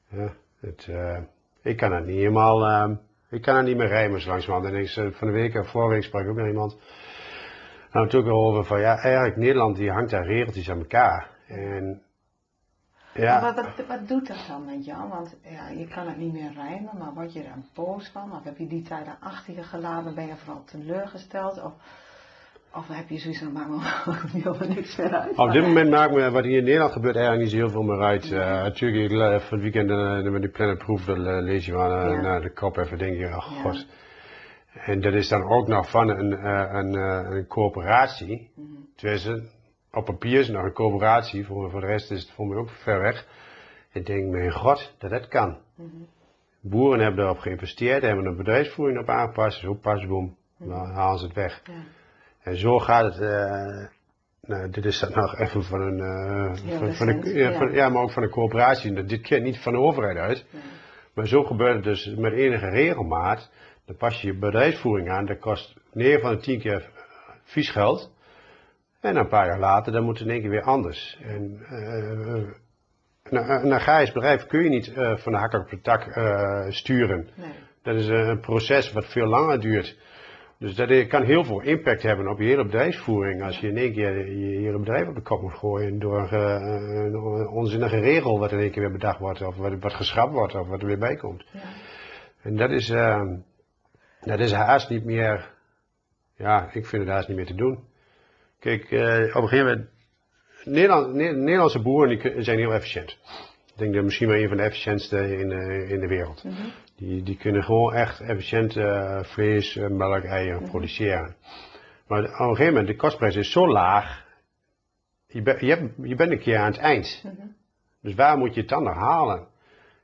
Ja, het, eh, ik kan het niet helemaal, ehm, ik kan het niet meer rijmen zo langzamerhand. En ik, van de week, of vorige week sprak ik ook met iemand. Het ook over van, ja, eigenlijk Nederland die hangt daar regeltjes aan elkaar. En ja, Maar wat, wat, doet dat dan met jou? Want ja, je kan het niet meer rijmen, maar word je er boos van? Of heb je die tijden achter je gelaten? Ben je vooral teleurgesteld? Of, of heb je zoiets van, maakt me helemaal niks meer uit? Op dit moment maakt me wat hier in Nederland gebeurt eigenlijk niet zo heel veel meer uit. Eh, natuurlijk, ik, van het weekend eh, met die planetproef, dan eh, lees je wel Ja. naar de kop even denk je, oh Ja. god. En dat is dan ook nog van een, een, een coöperatie. Mhm. Tenminste, op papier is het nog een coöperatie, voor, voor de rest is het voor mij ook ver weg. Ik denk, mijn god, dat dat kan. Mhm. Boeren hebben erop geïnvesteerd, hebben een bedrijfsvoering op aangepast, zo pas boom, dan halen ze het weg. Ja. En zo gaat het. eh, nou, dit is dan nog even van een. eh, van, van een recent, ja, ja. van- ja, maar ook van een coöperatie. Dat- Dit keert niet van de overheid uit. Ja. Maar zo gebeurt het dus met enige regelmaat. Dan pas je je bedrijfsvoering aan. Dat kost 9 van de 10 keer vies geld. En een paar jaar later, dan moet het in één keer weer anders. En eh, een, een agrarisch bedrijf kun je niet van de hak op de tak sturen. Nee. Dat is een proces wat veel langer duurt. Dus dat kan heel veel impact hebben op je hele bedrijfsvoering. Als je in één keer je hele bedrijf op de kop moet gooien door eh, een onzinnige regel wat in één keer weer bedacht wordt. Of wat, wat geschrapt wordt of wat er weer bij komt. Ja. En dat is, eh, dat is haast niet meer, ja, ik vind het haast niet meer te doen. Kijk, eh, op een gegeven moment, Nederland, Ne- Nederlandse boeren die zijn heel efficiënt. Ik denk dat misschien wel een van de efficiëntste in, in de wereld. Mhm. Die, die kunnen gewoon echt efficiënt eh, vlees, eh, melk, eieren produceren. Maar op een gegeven moment, de kostprijs is zo laag, je, ben- je, hebt- je bent een keer aan het eind. Mhm. Dus waar moet je het dan nog halen?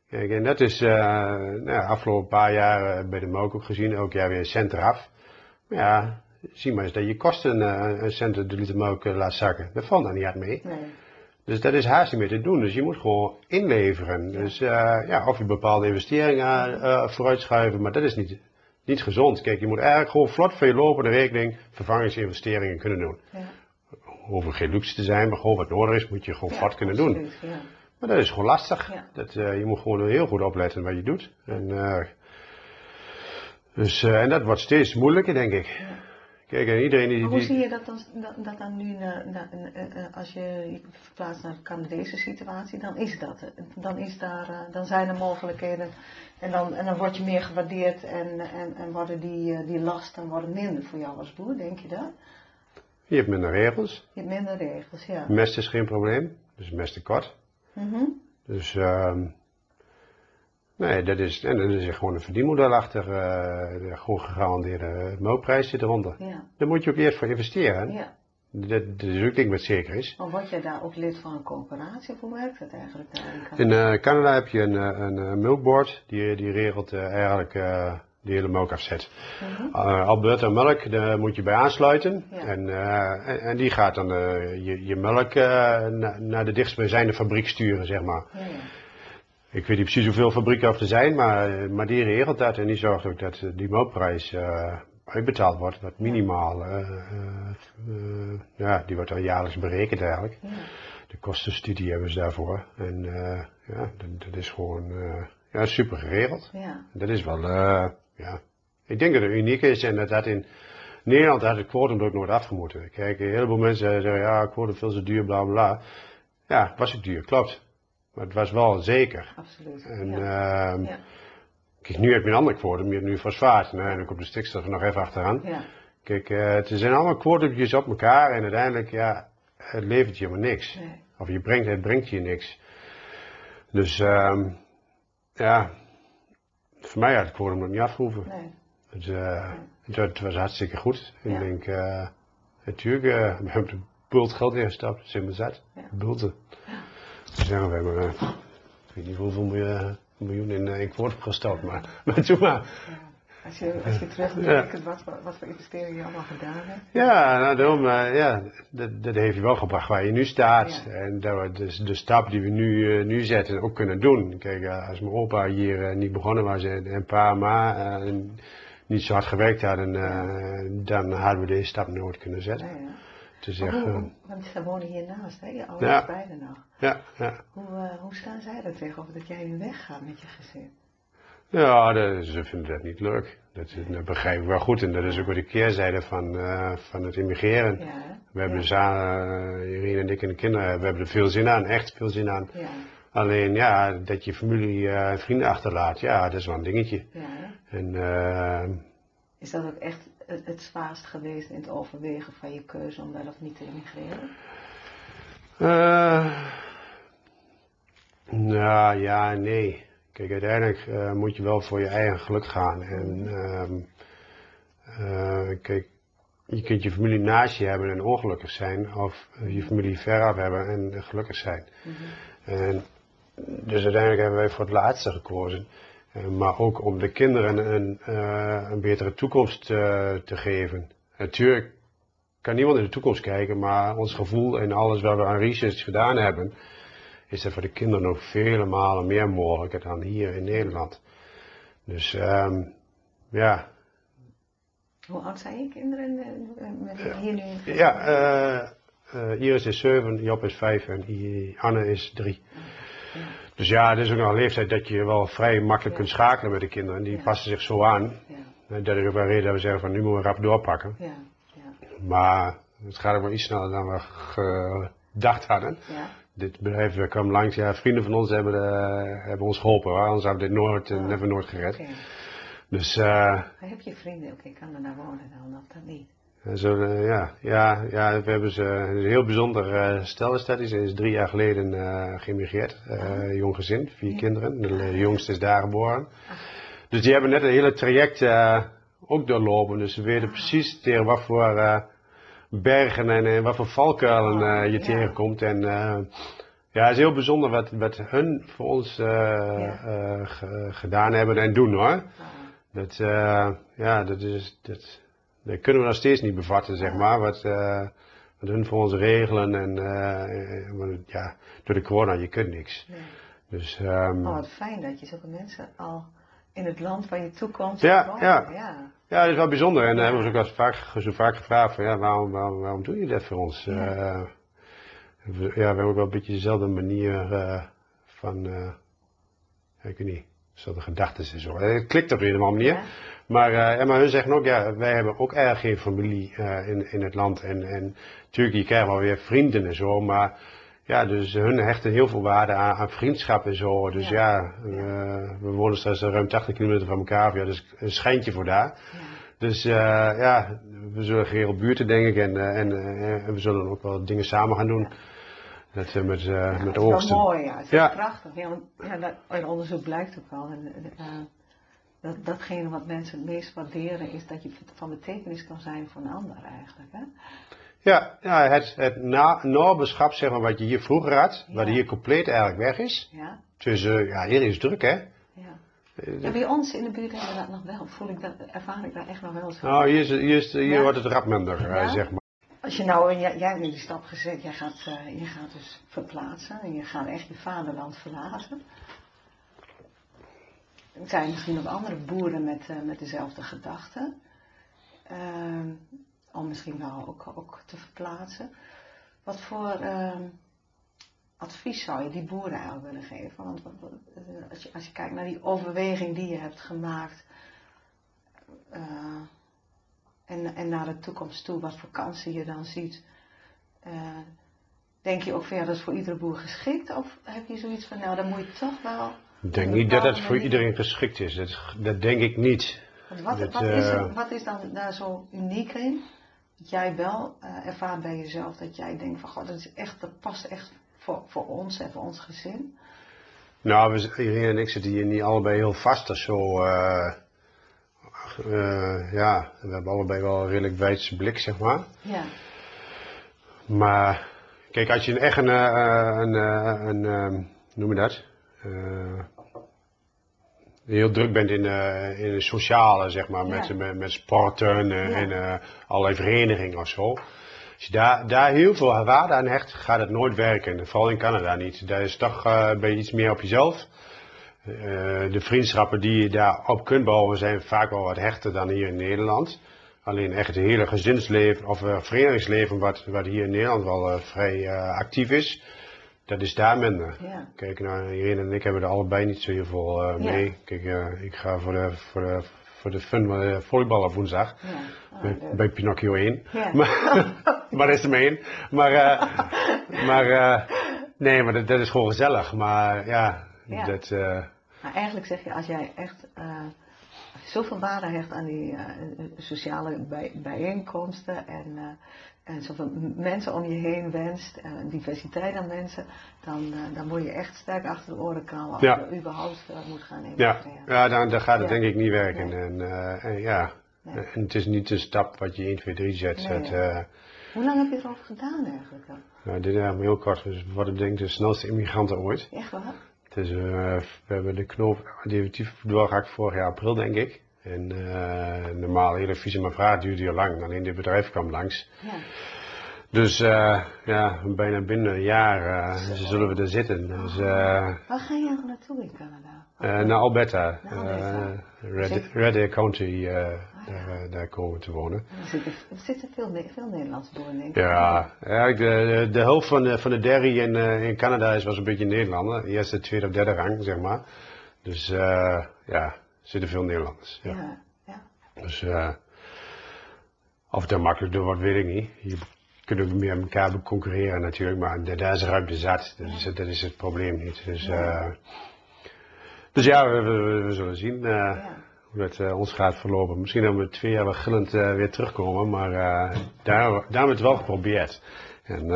Kijk, en dat is uh, nou, afgelopen paar jaar bij de melk ook gezien, elk jaar weer een cent eraf. Maar ja, zie maar eens dat je kosten een cent de liter melk laat zakken. Dat valt daar niet uit mee. Nee. Dus dat is haast niet meer te doen. Dus je moet gewoon inleveren. Dus uh, ja, of je bepaalde investeringen uh, vooruitschuiven, maar dat is niet, niet gezond. Kijk, je moet eigenlijk gewoon vlot voor je lopende rekening vervangingsinvesteringen kunnen doen. Ja. Hoeven geen luxe te zijn, maar gewoon wat nodig is, moet je gewoon vlot kunnen doen. Ja. Maar dat is gewoon lastig. Dat, uh, je moet gewoon heel goed opletten wat je doet. En, dus, en dat wordt steeds moeilijker, denk ik. Kijk, en iedereen die, hoe zie je dat dan, dat, dat dan nu, als je je verplaatst naar de Canadese situatie, dan is dat Dan, is daar, eh, dan zijn er mogelijkheden en dan, en dan word je meer gewaardeerd en, en, en worden die, eh, die lasten worden minder voor jou als boer, denk je dat? Je hebt minder regels. Je hebt minder regels, ja. Mest is geen probleem, dus mest tekort. Mm Dus uh, Nee, dat is, en dat is gewoon een verdienmodel achter, uh, gewoon gegarandeerde melkprijs zit eronder. Ja. Daar moet je ook eerst voor investeren. Ja. Dat, dat is ook ding wat zeker is. Maar word je daar ook lid van een coöperatie of hoe werkt dat eigenlijk In uh, Canada heb je een, eh, een, een milkboard, die, die regelt uh, eigenlijk uh, de hele melkafzet. Mm -hmm. Alberta Melk, daar moet je bij aansluiten. Ja. En, en, en, die gaat dan je, je melk na, naar de dichtstbijzijnde fabriek sturen, zeg maar. Ja, ik weet niet precies hoeveel fabrieken er zijn, maar, maar die regelt dat en die zorgt ook dat die melkprijs uh, uitbetaald wordt, wat minimaal, uh, uh, ja, die wordt dan jaarlijks berekend eigenlijk. Ja. De kostenstudie hebben ze daarvoor. En ja, dat, dat, is gewoon ja, super geregeld. Ja. Dat is wel, ja, ik denk dat het uniek is en dat dat in Nederland had het kwotum ook nooit afgemoeten. Kijk, een heleboel mensen zeggen, ja, kwotum veel te duur, bla bla. Ja, was het duur, klopt. Maar het was wel zeker. Absoluut. En ja. Uh, ja. kijk, nu heb je een ander quotum. Je hebt nu fosfaat. Nou, en dan komt de stikstof nog even achteraan. Ja. Kijk, uh, het zijn allemaal quotumpjes op elkaar. En uiteindelijk, ja, het levert je maar niks. Nee. Of je brengt, het brengt je niks. Dus, um, ja, voor mij had het quotum nog niet afgehoeven. Nee. Nee. het, was hartstikke goed. Ik denk, uh, natuurlijk, we hebben de bult geld ingestapt. Is helemaal zat. Bulten. Zeggen we hebben, uh, ik weet niet hoeveel miljoen, miljoen in, uh, in gestopt, maar, [laughs] maar toen maar. Ja. Als je, als je terugdenkt, ja. wat, wat voor investeringen je allemaal gedaan hebt. Ja, nou daarom, uh, ja, dat, dat heeft je wel gebracht waar je nu staat. Ja. En dat we dus de stap die we nu, uh, nu zetten ook kunnen doen. Kijk, uh, als mijn opa hier niet begonnen was en, en pa ma niet zo hard gewerkt hadden, dan hadden we deze stap nooit kunnen zetten. Ja, te zeggen. Oh, want ze wonen hiernaast, hè? Je ouders ja. beiden nog. Ja, ja. Hoe, uh, hoe staan zij er tegenover dat jij nu weggaat met je gezin? Ja, dat, ze vinden dat niet leuk. Dat, dat begrijp ik wel goed. En dat is ook weer de keerzijde van, uh, van het immigreren. Ja, we hebben ja. uh, Irene en ik en de kinderen, we hebben er veel zin aan, echt veel zin aan. Ja. Alleen ja, dat je familie en vrienden achterlaat, ja, dat is wel een dingetje. Ja. En, is dat ook echt het, het zwaarst geweest in het overwegen van je keuze om wel of niet te emigreren? Uh, nou ja, nee. Kijk, uiteindelijk uh, moet je wel voor je eigen geluk gaan. En uh, uh, kijk, je kunt je familie naast je hebben en ongelukkig zijn, of je familie veraf hebben en gelukkig zijn. Mm -hmm. En dus uiteindelijk hebben wij voor het laatste gekozen. Eh, maar ook om de kinderen een, uh, een betere toekomst uh, te geven. Natuurlijk kan niemand in de toekomst kijken, maar ons gevoel en alles wat we aan research gedaan hebben, is dat voor de kinderen nog vele malen meer mogelijk dan hier in Nederland. Dus um, ja. Hoe oud zijn je kinderen met hier nu? Ja, Iris is 7, Job is 5 en Anne is 3. Dus ja, het is ook nog een leeftijd dat je wel vrij makkelijk kunt schakelen met de kinderen. Die passen zich zo aan. Dat is ook wel reden dat we zeggen van nu moeten we rap doorpakken. Maar het gaat ook wel iets sneller dan we gedacht hadden. Dit bedrijf kwam langs, ja, vrienden van ons hebben, uh, hebben ons geholpen, hoor. anders hadden we dit nooit, oh. never nooit gered. Okay. Dus, uh, heb je vrienden ook in Canada wonen dan, of dat niet? Zo, uh, ja, ja, ja, we hebben ze een heel bijzonder uh, stel is dat. Ze is drie jaar geleden uh, geëmigreerd. Uh, jong gezin, vier ja. kinderen. De jongste is daar geboren. Ah. Dus die hebben net een hele traject ook doorlopen. Dus ze weten ah. precies tegen wat voor bergen en, en, wat voor valkuilen oh, je ja. tegenkomt. En ja, het is heel bijzonder wat, wat hun voor ons ja. gedaan hebben en doen hoor. Ah. Dat, ja, dat is... Dat, dat kunnen we nog steeds niet bevatten, zeg maar, wat, uh, wat hun voor ons regelen. En uh, ja, door de corona, je kunt niks. Nee. Dus, um, oh, wat fijn dat je zulke mensen al in het land waar je toekomst ja, ja, ja. Ja, dat is wel bijzonder. En ja. hebben we ook wel vaak, zo vaak gevraagd van ja, waarom, waarom, waarom doe je dat voor ons? Ja. Uh, we, ja, we hebben ook wel een beetje dezelfde manier uh, van, uh, ik weet niet, dezelfde gedachten en zo. Het klikt op een of andere manier. Ja. Maar, uh, maar hun zeggen ook, ja, wij hebben ook erg geen familie in, in het land. En, en natuurlijk, je krijgt wel weer vrienden en zo, maar ja, dus hun hechten heel veel waarde aan, aan vriendschap en zo. Dus ja, ja uh, we wonen straks ruim 80 kilometer van elkaar. Ja, dus een schijntje voor daar. Ja. Dus ja, we zullen geregeld buurten denk ik. En, en, en, we zullen ook wel dingen samen gaan doen. Dat, met, met oogsten. Dat is wel mooi, ja. Het is ja. prachtig. Ja, want, ja, dat, onderzoek blijkt ook wel. En, dat, datgene wat mensen het meest waarderen is dat je van betekenis kan zijn voor een ander eigenlijk. Hè? Ja, ja het, het na, zeg maar, wat je hier vroeger had, wat hier compleet eigenlijk weg is. Ja. Dus uh, ja, hier is druk, hè? Ja. ja, bij ons in de buurt hebben we dat nog wel. Voel ik dat, ervaar ik daar echt nog wel zo. Nou, hier, is, hier, is, hier wordt het rap minder, ja? zeg maar. Als je nou, jij, jij hebt nu die stap gezet, jij gaat, uh, je gaat dus verplaatsen en je gaat echt je vaderland verlaten. Er zijn misschien nog andere boeren met, uh, met dezelfde gedachten. Uh, om misschien wel ook, ook te verplaatsen. Wat voor uh, advies zou je die boeren eigenlijk willen geven? Want eh, als je, als je kijkt naar die overweging die je hebt gemaakt uh, en, en naar de toekomst toe, wat voor kansen je dan ziet, denk je ook van ja, dat is voor iedere boer geschikt? Of heb je zoiets van nou, dan moet je toch wel. Ik denk niet dat het voor iedereen geschikt is. Dat, dat denk ik niet. Wat, dat, wat, is er, wat is dan daar zo uniek in? dat jij wel uh, ervaart bij jezelf dat jij denkt van god, dat, is echt, dat past echt voor, voor ons en voor ons gezin? Nou, we, Irene en ik zitten hier niet allebei heel vast of zo. Uh, uh, ja, we hebben allebei wel een redelijk wijdse blik, zeg maar. Ja. Maar, kijk, als je echt een, een, een, een noem je dat? Heel druk bent in, uh, in de sociale, zeg maar, met, met, met, sporten uh, en uh, allerlei verenigingen of zo. Als je daar, daar heel veel waarde aan hecht, gaat het nooit werken. Vooral in Canada niet. Daar is toch ben je iets meer op jezelf. de vriendschappen die je daarop kunt bouwen zijn vaak wel wat hechter dan hier in Nederland. Alleen echt het hele gezinsleven of verenigingsleven wat, wat hier in Nederland wel vrij actief is dat is daar minder. Ja. Kijk, nou, Irene en ik hebben er allebei niet zo heel veel uh, mee. Ja. Kijk, uh, ik ga voor de, voor de, voor de fun uh, woensdag. Ja. Oh, bij, bij, Pinocchio 1. [laughs] Maar, maar dat is er maar één. Maar, [laughs] maar nee, maar dat, dat, is gewoon gezellig. Maar ja, dat... maar eigenlijk zeg je, als jij echt zoveel waarde hecht aan die sociale bij, bijeenkomsten en en zoveel mensen om je heen wenst, en diversiteit aan mensen, dan, uh, dan moet je echt sterk achter de oren krabben als ja. je überhaupt uh, moet gaan investeren. Ja, ja dan, dan gaat het denk ik niet werken. Nee. En, uh, en, ja, nee. en het is niet de stap wat je 1, 2, 3 zet. Nee, Hoe lang heb je erover gedaan eigenlijk dan? Nou, dit is eigenlijk heel kort. Dus wat ik denk de snelste immigranten ooit. Echt waar? Dus we hebben de knoop definitief doorgehakt vorig jaar april denk ik. En uh, normaal, hele visum en vraag duurde heel lang. Alleen dit bedrijf kwam langs. Ja. Dus uh, ja, bijna binnen een jaar uh, zullen we er zitten. Dus, Waar ga je naartoe in Canada? naar Alberta. Alberta. Red, Red Deer County, oh, ja. daar, daar, komen we te wonen. Er zitten, veel, veel Nederlandse boeren denk ik. Ja, de, de helft van de, van de dairy in, in Canada is was een beetje Nederlander. Eerste, tweede of derde rang, zeg maar. Dus ja, zitten veel Nederlanders. Ja. ja, ja. Dus uh, of het makkelijk door wordt, weet ik niet. Je kunt ook meer met elkaar concurreren natuurlijk, maar daar is ruimte zat. Dus dat is het probleem niet. Dus ja, uh, dus ja we, we, we zullen zien uh, hoe het ons gaat verlopen. Misschien dat we twee jaar wel gillend weer terugkomen, maar daar, daar hebben we het wel geprobeerd. En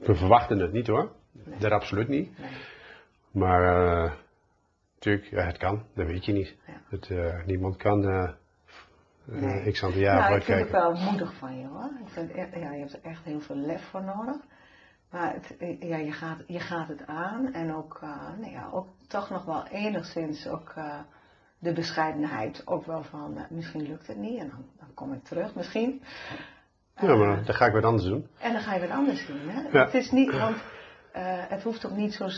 we verwachten het niet hoor. Nee. Dat absoluut niet. Nee. Maar Tuurlijk, ja, het kan, dat weet je niet. Ja. Het, uh, niemand kan uh, nee. x aantal jaar nou, Ik vind het wel moedig van je hoor. Ik vind, ja, je hebt er echt heel veel lef voor nodig. Maar het, ja, je, gaat, je gaat het aan en ook, uh, nou ja, ook toch nog wel enigszins ook de bescheidenheid. Ook wel van, misschien lukt het niet en dan, dan kom ik terug misschien. Ja, maar dan ga ik wat anders doen. En dan ga je wat anders doen. Hè? Ja. Het is niet, want eh, het hoeft ook niet zo,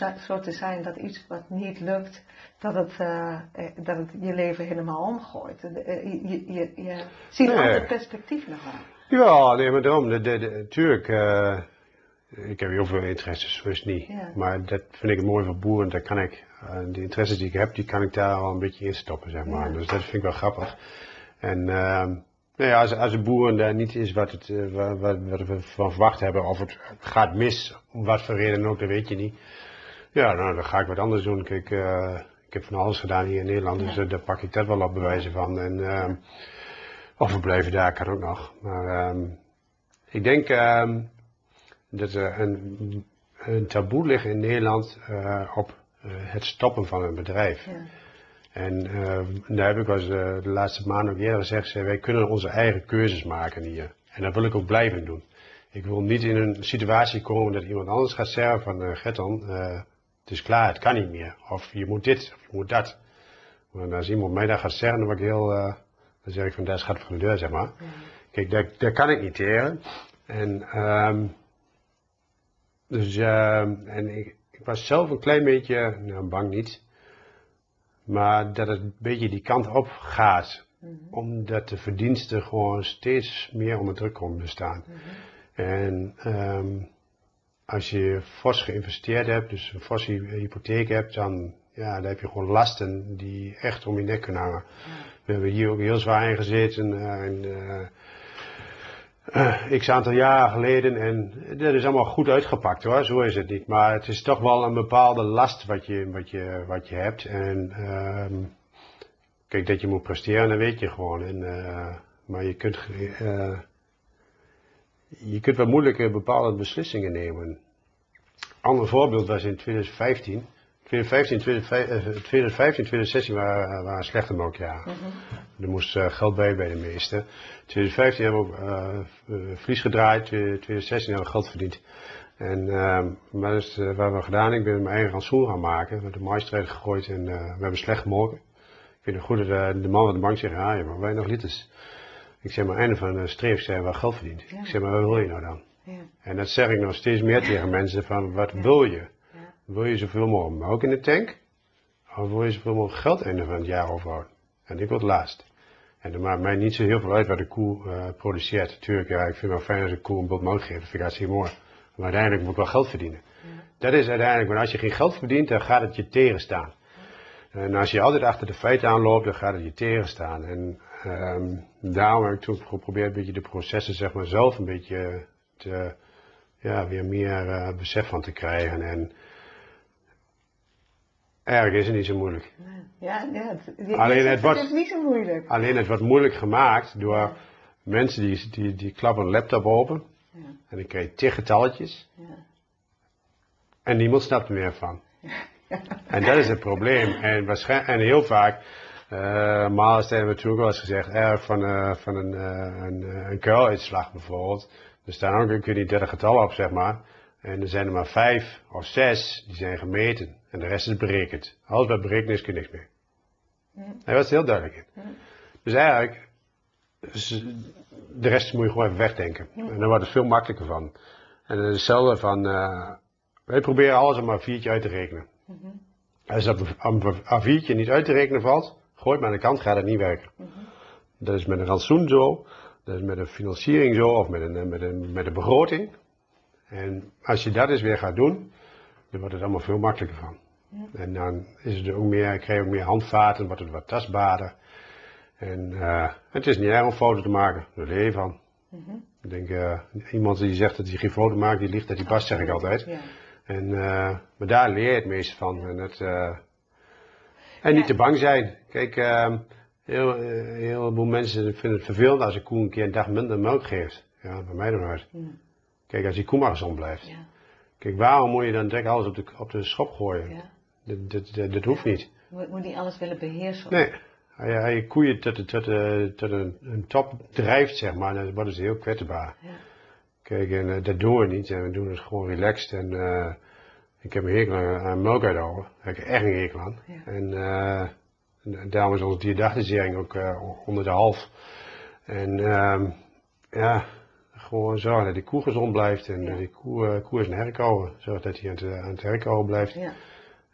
te zijn dat iets wat niet lukt, dat het, eh, eh, dat het je leven helemaal omgooit. Je, je, je, je ziet Nee. altijd perspectief nog wel. Ja, nee, maar daarom, natuurlijk, eh, ik heb heel veel interesses, het niet. Ja. Maar dat vind ik mooi van boeren, daar kan ik, de interesses die ik heb, die kan ik daar al een beetje in stoppen, zeg maar. Ja. Dus dat vind ik wel grappig. En ehm, nou ja, als, als een boeren daar niet is wat, het, eh, wat, wat, wat we van verwacht hebben, of het gaat mis, om wat voor reden ook, dat weet je niet. Ja, nou, dan ga ik wat anders doen. Kijk, eh, ik heb van alles gedaan hier in Nederland, dus eh, daar pak ik dat wel op bewijzen van. En, ehm, of we blijven daar, kan ook nog. Maar ehm, ik denk ehm, dat er een, een taboe ligt in Nederland op het stoppen van een bedrijf. Ja. En ehm, daar heb ik eens eh, de laatste maanden ook eerder gezegd, zei, wij kunnen onze eigen keuzes maken hier. En dat wil ik ook blijven doen. Ik wil niet in een situatie komen dat iemand anders gaat zeggen van uh, Gerton, eh, het is klaar, het kan niet meer. Of je moet dit, of je moet dat. Maar als iemand mij dat gaat zeggen, dan ik heel, dan zeg ik van daar schat van de deur, zeg maar. Kijk, daar, daar kan ik niet tegen. En, ehm, dus, ehm, en ik, ik was zelf een klein beetje, nou bang niet, maar dat het een beetje die kant op gaat. Omdat de verdiensten gewoon steeds meer onder druk komen te staan. En ehm, als je fors geïnvesteerd hebt, dus een forse hypotheek hebt, dan, ja, dan heb je gewoon lasten die echt om je nek kunnen hangen. We hebben hier ook heel zwaar in gezeten. en, eh, eh, x aantal jaar geleden en dat is allemaal goed uitgepakt hoor, zo is het niet. Maar het is toch wel een bepaalde last wat je, wat je, wat je hebt. En ehm, kijk, dat je moet presteren, dat weet je gewoon. En, eh, maar je kunt, eh, je kunt wel moeilijke bepaalde beslissingen nemen. Ander voorbeeld was in 2015. 2015, 2015, eh, 2015 2016 waren, waren slechte melkjaren. Er moest eh, geld bij bij de meesten. 2015 hebben we ook eh, eh, verlies gedraaid, 2016 hebben we geld verdiend. En maar dat is wat we hebben gedaan. Ik ben mijn eigen rantsoen gaan maken. We hebben de maïsstrijder gegooid en we hebben slecht gemolken. Ik vind het goed dat de man aan de bank zegt, ah, je maar weinig liters. Ik zeg maar, einde van de streef zijn we geld verdiend. Ja. Ik zeg maar, wat wil je nou dan? Ja. En dat zeg ik nog steeds meer tegen mensen van, wat wil je? Wil je zoveel mogelijk melk in de tank? Of wil je zoveel mogelijk geld einde van het jaar overhouden? En ik wil het laatst. En dat maakt mij niet zo heel veel uit wat de koe eh, produceert. Tuurlijk, ja, ik vind het wel fijn als een koe een bot melk geeft. Dat vind ik hartstikke mooi. Maar uiteindelijk moet ik wel geld verdienen. Dat is uiteindelijk, want als je geen geld verdient, dan gaat het je tegenstaan. En als je altijd achter de feiten aanloopt, dan gaat het je tegenstaan. En ehm, daarom heb ik toen geprobeerd een beetje de processen zeg maar, zelf een beetje te, ja, weer meer eh, besef van te krijgen. En eigenlijk is het niet zo moeilijk. Ja, ja, het, je- je Alleen het wordt- is niet zo moeilijk. Alleen het wordt moeilijk gemaakt door mensen die, die, die klappen een laptop open. Ja. En dan krijg je tig getalletjes. Ja. En niemand snapt er meer van. [laughs] En dat is het probleem. En, waarschijnlijk, en heel vaak, eh maar hebben we natuurlijk wel eens gezegd, erg van, eh, van een, eh, een, eh, een kuiluitslag bijvoorbeeld. Er staan ook, ik weet niet, 30 getallen op, zeg maar. En er zijn er maar vijf of zes die zijn gemeten. En de rest is berekend. Alles wat berekend is, kun je niks meer. Hij was heel duidelijk in. Dus eigenlijk, dus de rest moet je gewoon even wegdenken. En dan wordt het veel makkelijker van. En hetzelfde van, eh, wij proberen alles maar een viertje uit te rekenen. Als dat op een A4'tje niet uit te rekenen valt, gooi maar aan de kant, gaat het niet werken. Dat is met een rantsoen zo, dat is met een financiering zo, of met een, met een, met een begroting. En als je dat eens weer gaat doen, dan wordt het allemaal veel makkelijker van. En dan is het ook meer, krijg je ook meer handvaten, wordt het wat tastbaarder. En eh, het is niet erg om fouten te maken, daar leer je van. Ik denk, eh, iemand die zegt dat hij geen foto maakt, die liegt dat hij past, zeg ik altijd. Ja. En, eh, maar daar leer je het meeste van. En, het, en niet te bang zijn. Kijk, ehm, heel, heel veel mensen vinden het vervelend als een koe een keer een dag minder melk geeft. Ja, bij mij dan nooit. Kijk, als die koe maar gezond blijft. Ja. Kijk, waarom moet je dan direct alles op de, op de schop gooien? Ja. Dat, dat, dat, dat hoeft niet. Moet, moet niet alles willen beheersen. Nee. Als je, koeien tot, tot, eh, tot een, een top drijft, zeg maar, dan worden ze heel kwetsbaar. Ja. Kijk, en eh, dat doen we niet. En we doen het gewoon relaxed. En eh, ik heb een hekel aan, aan melk uithouden. Daar heb ik echt een hekel aan. Ja. En en daarom is onze dieetdagdosering ook onder de half. En ehm, ja, gewoon zorgen dat die koe gezond blijft en Ja. die koe, eh, koe is een herkauwen. Zorg dat hij aan het, aan het herkauwen blijft. Ja.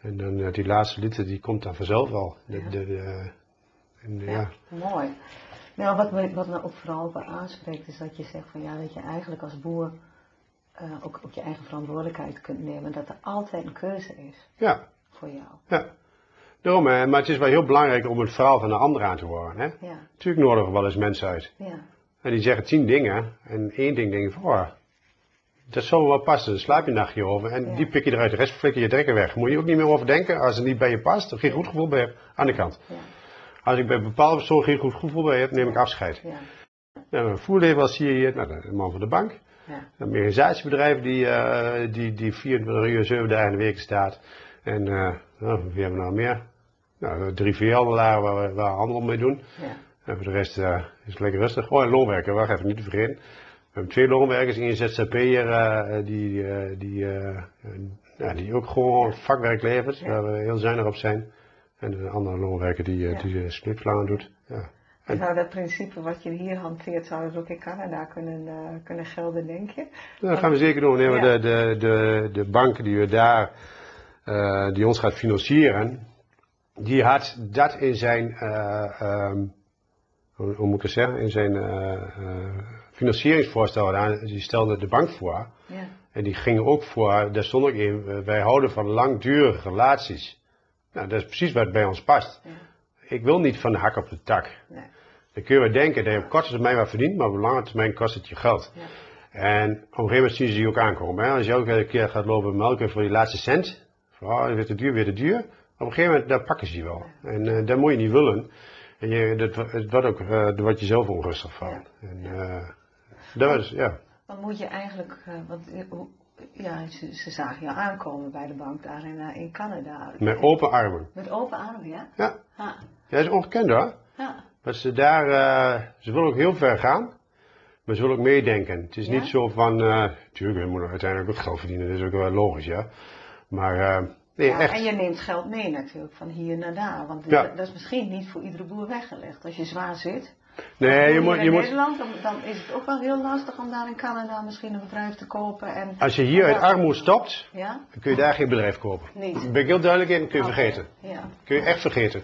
En dan eh, die laatste liter die komt dan vanzelf wel. De, Ja. de, de- en, Ja, ja. mooi. Nou, wat me, wat me ook vooral bij aanspreekt is dat je zegt van ja, dat je eigenlijk als boer eh, ook, ook je eigen verantwoordelijkheid kunt nemen. Dat er altijd een keuze is ja, voor jou. ja. Daarom, eh, maar het is wel heel belangrijk om het verhaal van de ander aan te horen. Hè? Ja, Natuurlijk nodigen we wel eens mensen uit. ja, En die zeggen tien dingen. En één ding denk je van, oh, dat zal wel passen. Dan slaap je een nachtje over. En Ja. die pik je eruit. De rest flikker je trekken weg. Moet je ook niet meer over denken. Als het niet bij je past, of geen goed gevoel bij hebt. Aan de kant. ja, Als ik bij een bepaalde persoon geen goed gevoel bij heb, neem ik afscheid. ja, een voerlever zie je hier, nou, de man van de bank. ja, Een mechanisatiebedrijf die, eh, die, die 24 uur, 7 dagen in de week staat. En nou, wie hebben we nou meer? Nou, drie VL-lagen waar we waar handel mee doen. ja, En voor de rest eh, is het lekker rustig. Oh, en loonwerker, wacht even, niet te vergeten. We hebben twee loonwerkers, één ZZP'er uh, die, eh, die, eh, eh, ja, die ook gewoon vakwerk levert, Ja. waar we heel zuinig op zijn. En een andere loonwerker die, Ja. die doet. Ja. En- Nou, dat principe wat je hier hanteert, zou dat ook in Canada kunnen, kunnen gelden, denk je? dat gaan we zeker doen. Nee, de, de, de, de bank die we daar, die ons gaat financieren, die had dat in zijn, eh, ehm, hoe, moet ik het zeggen, in zijn eh, eh, financieringsvoorstel, daar- die stelde de bank voor. Ja, En die gingen ook voor, daar stond ook in, eh, wij houden van langdurige relaties. Nou, dat is precies wat bij ons past. ja, Ik wil niet van de hak op de tak. nee, Dan kun je wel denken dat je op korte termijn wat verdient, maar op lange termijn kost het je geld. ja, En op een gegeven moment zien ze die ook aankomen. Hè? Als je elke keer gaat lopen melken voor die laatste cent, van, oh, weer te duur, weer te duur. Op een gegeven moment, daar pakken ze je wel. En eh dat moet je niet willen. En je, dat, het wordt ook, eh word je zelf onrustig van. En, eh, dat was, ja. Dan moet je eigenlijk, want hoe- ja, ze, ze zagen jou aankomen bij de bank daar in, in Canada. Met open armen. Met open armen, ja? Ja, Ja, ja dat is ongekend hoor. ja, Maar ze daar, ze willen ook heel ver gaan. Maar ze willen ook meedenken. Het is Ja? niet zo van, eh tuurlijk, we moeten uiteindelijk ook geld verdienen. Dat is ook wel logisch, ja. Maar, nee, Ja, echt. En je neemt geld mee natuurlijk, van hier naar daar. Want Ja. dat is misschien niet voor iedere boer weggelegd. Als je zwaar zit. Nee, je moet, je in moet, Nederland, dan, dan is het ook wel heel lastig om daar in Canada misschien een bedrijf te kopen. En, als je hier uit armoede stopt, Ja? dan kun je daar geen bedrijf kopen. Niet. Daar ben ik heel duidelijk in, kun je Oké, vergeten. Ja. Kun je echt vergeten.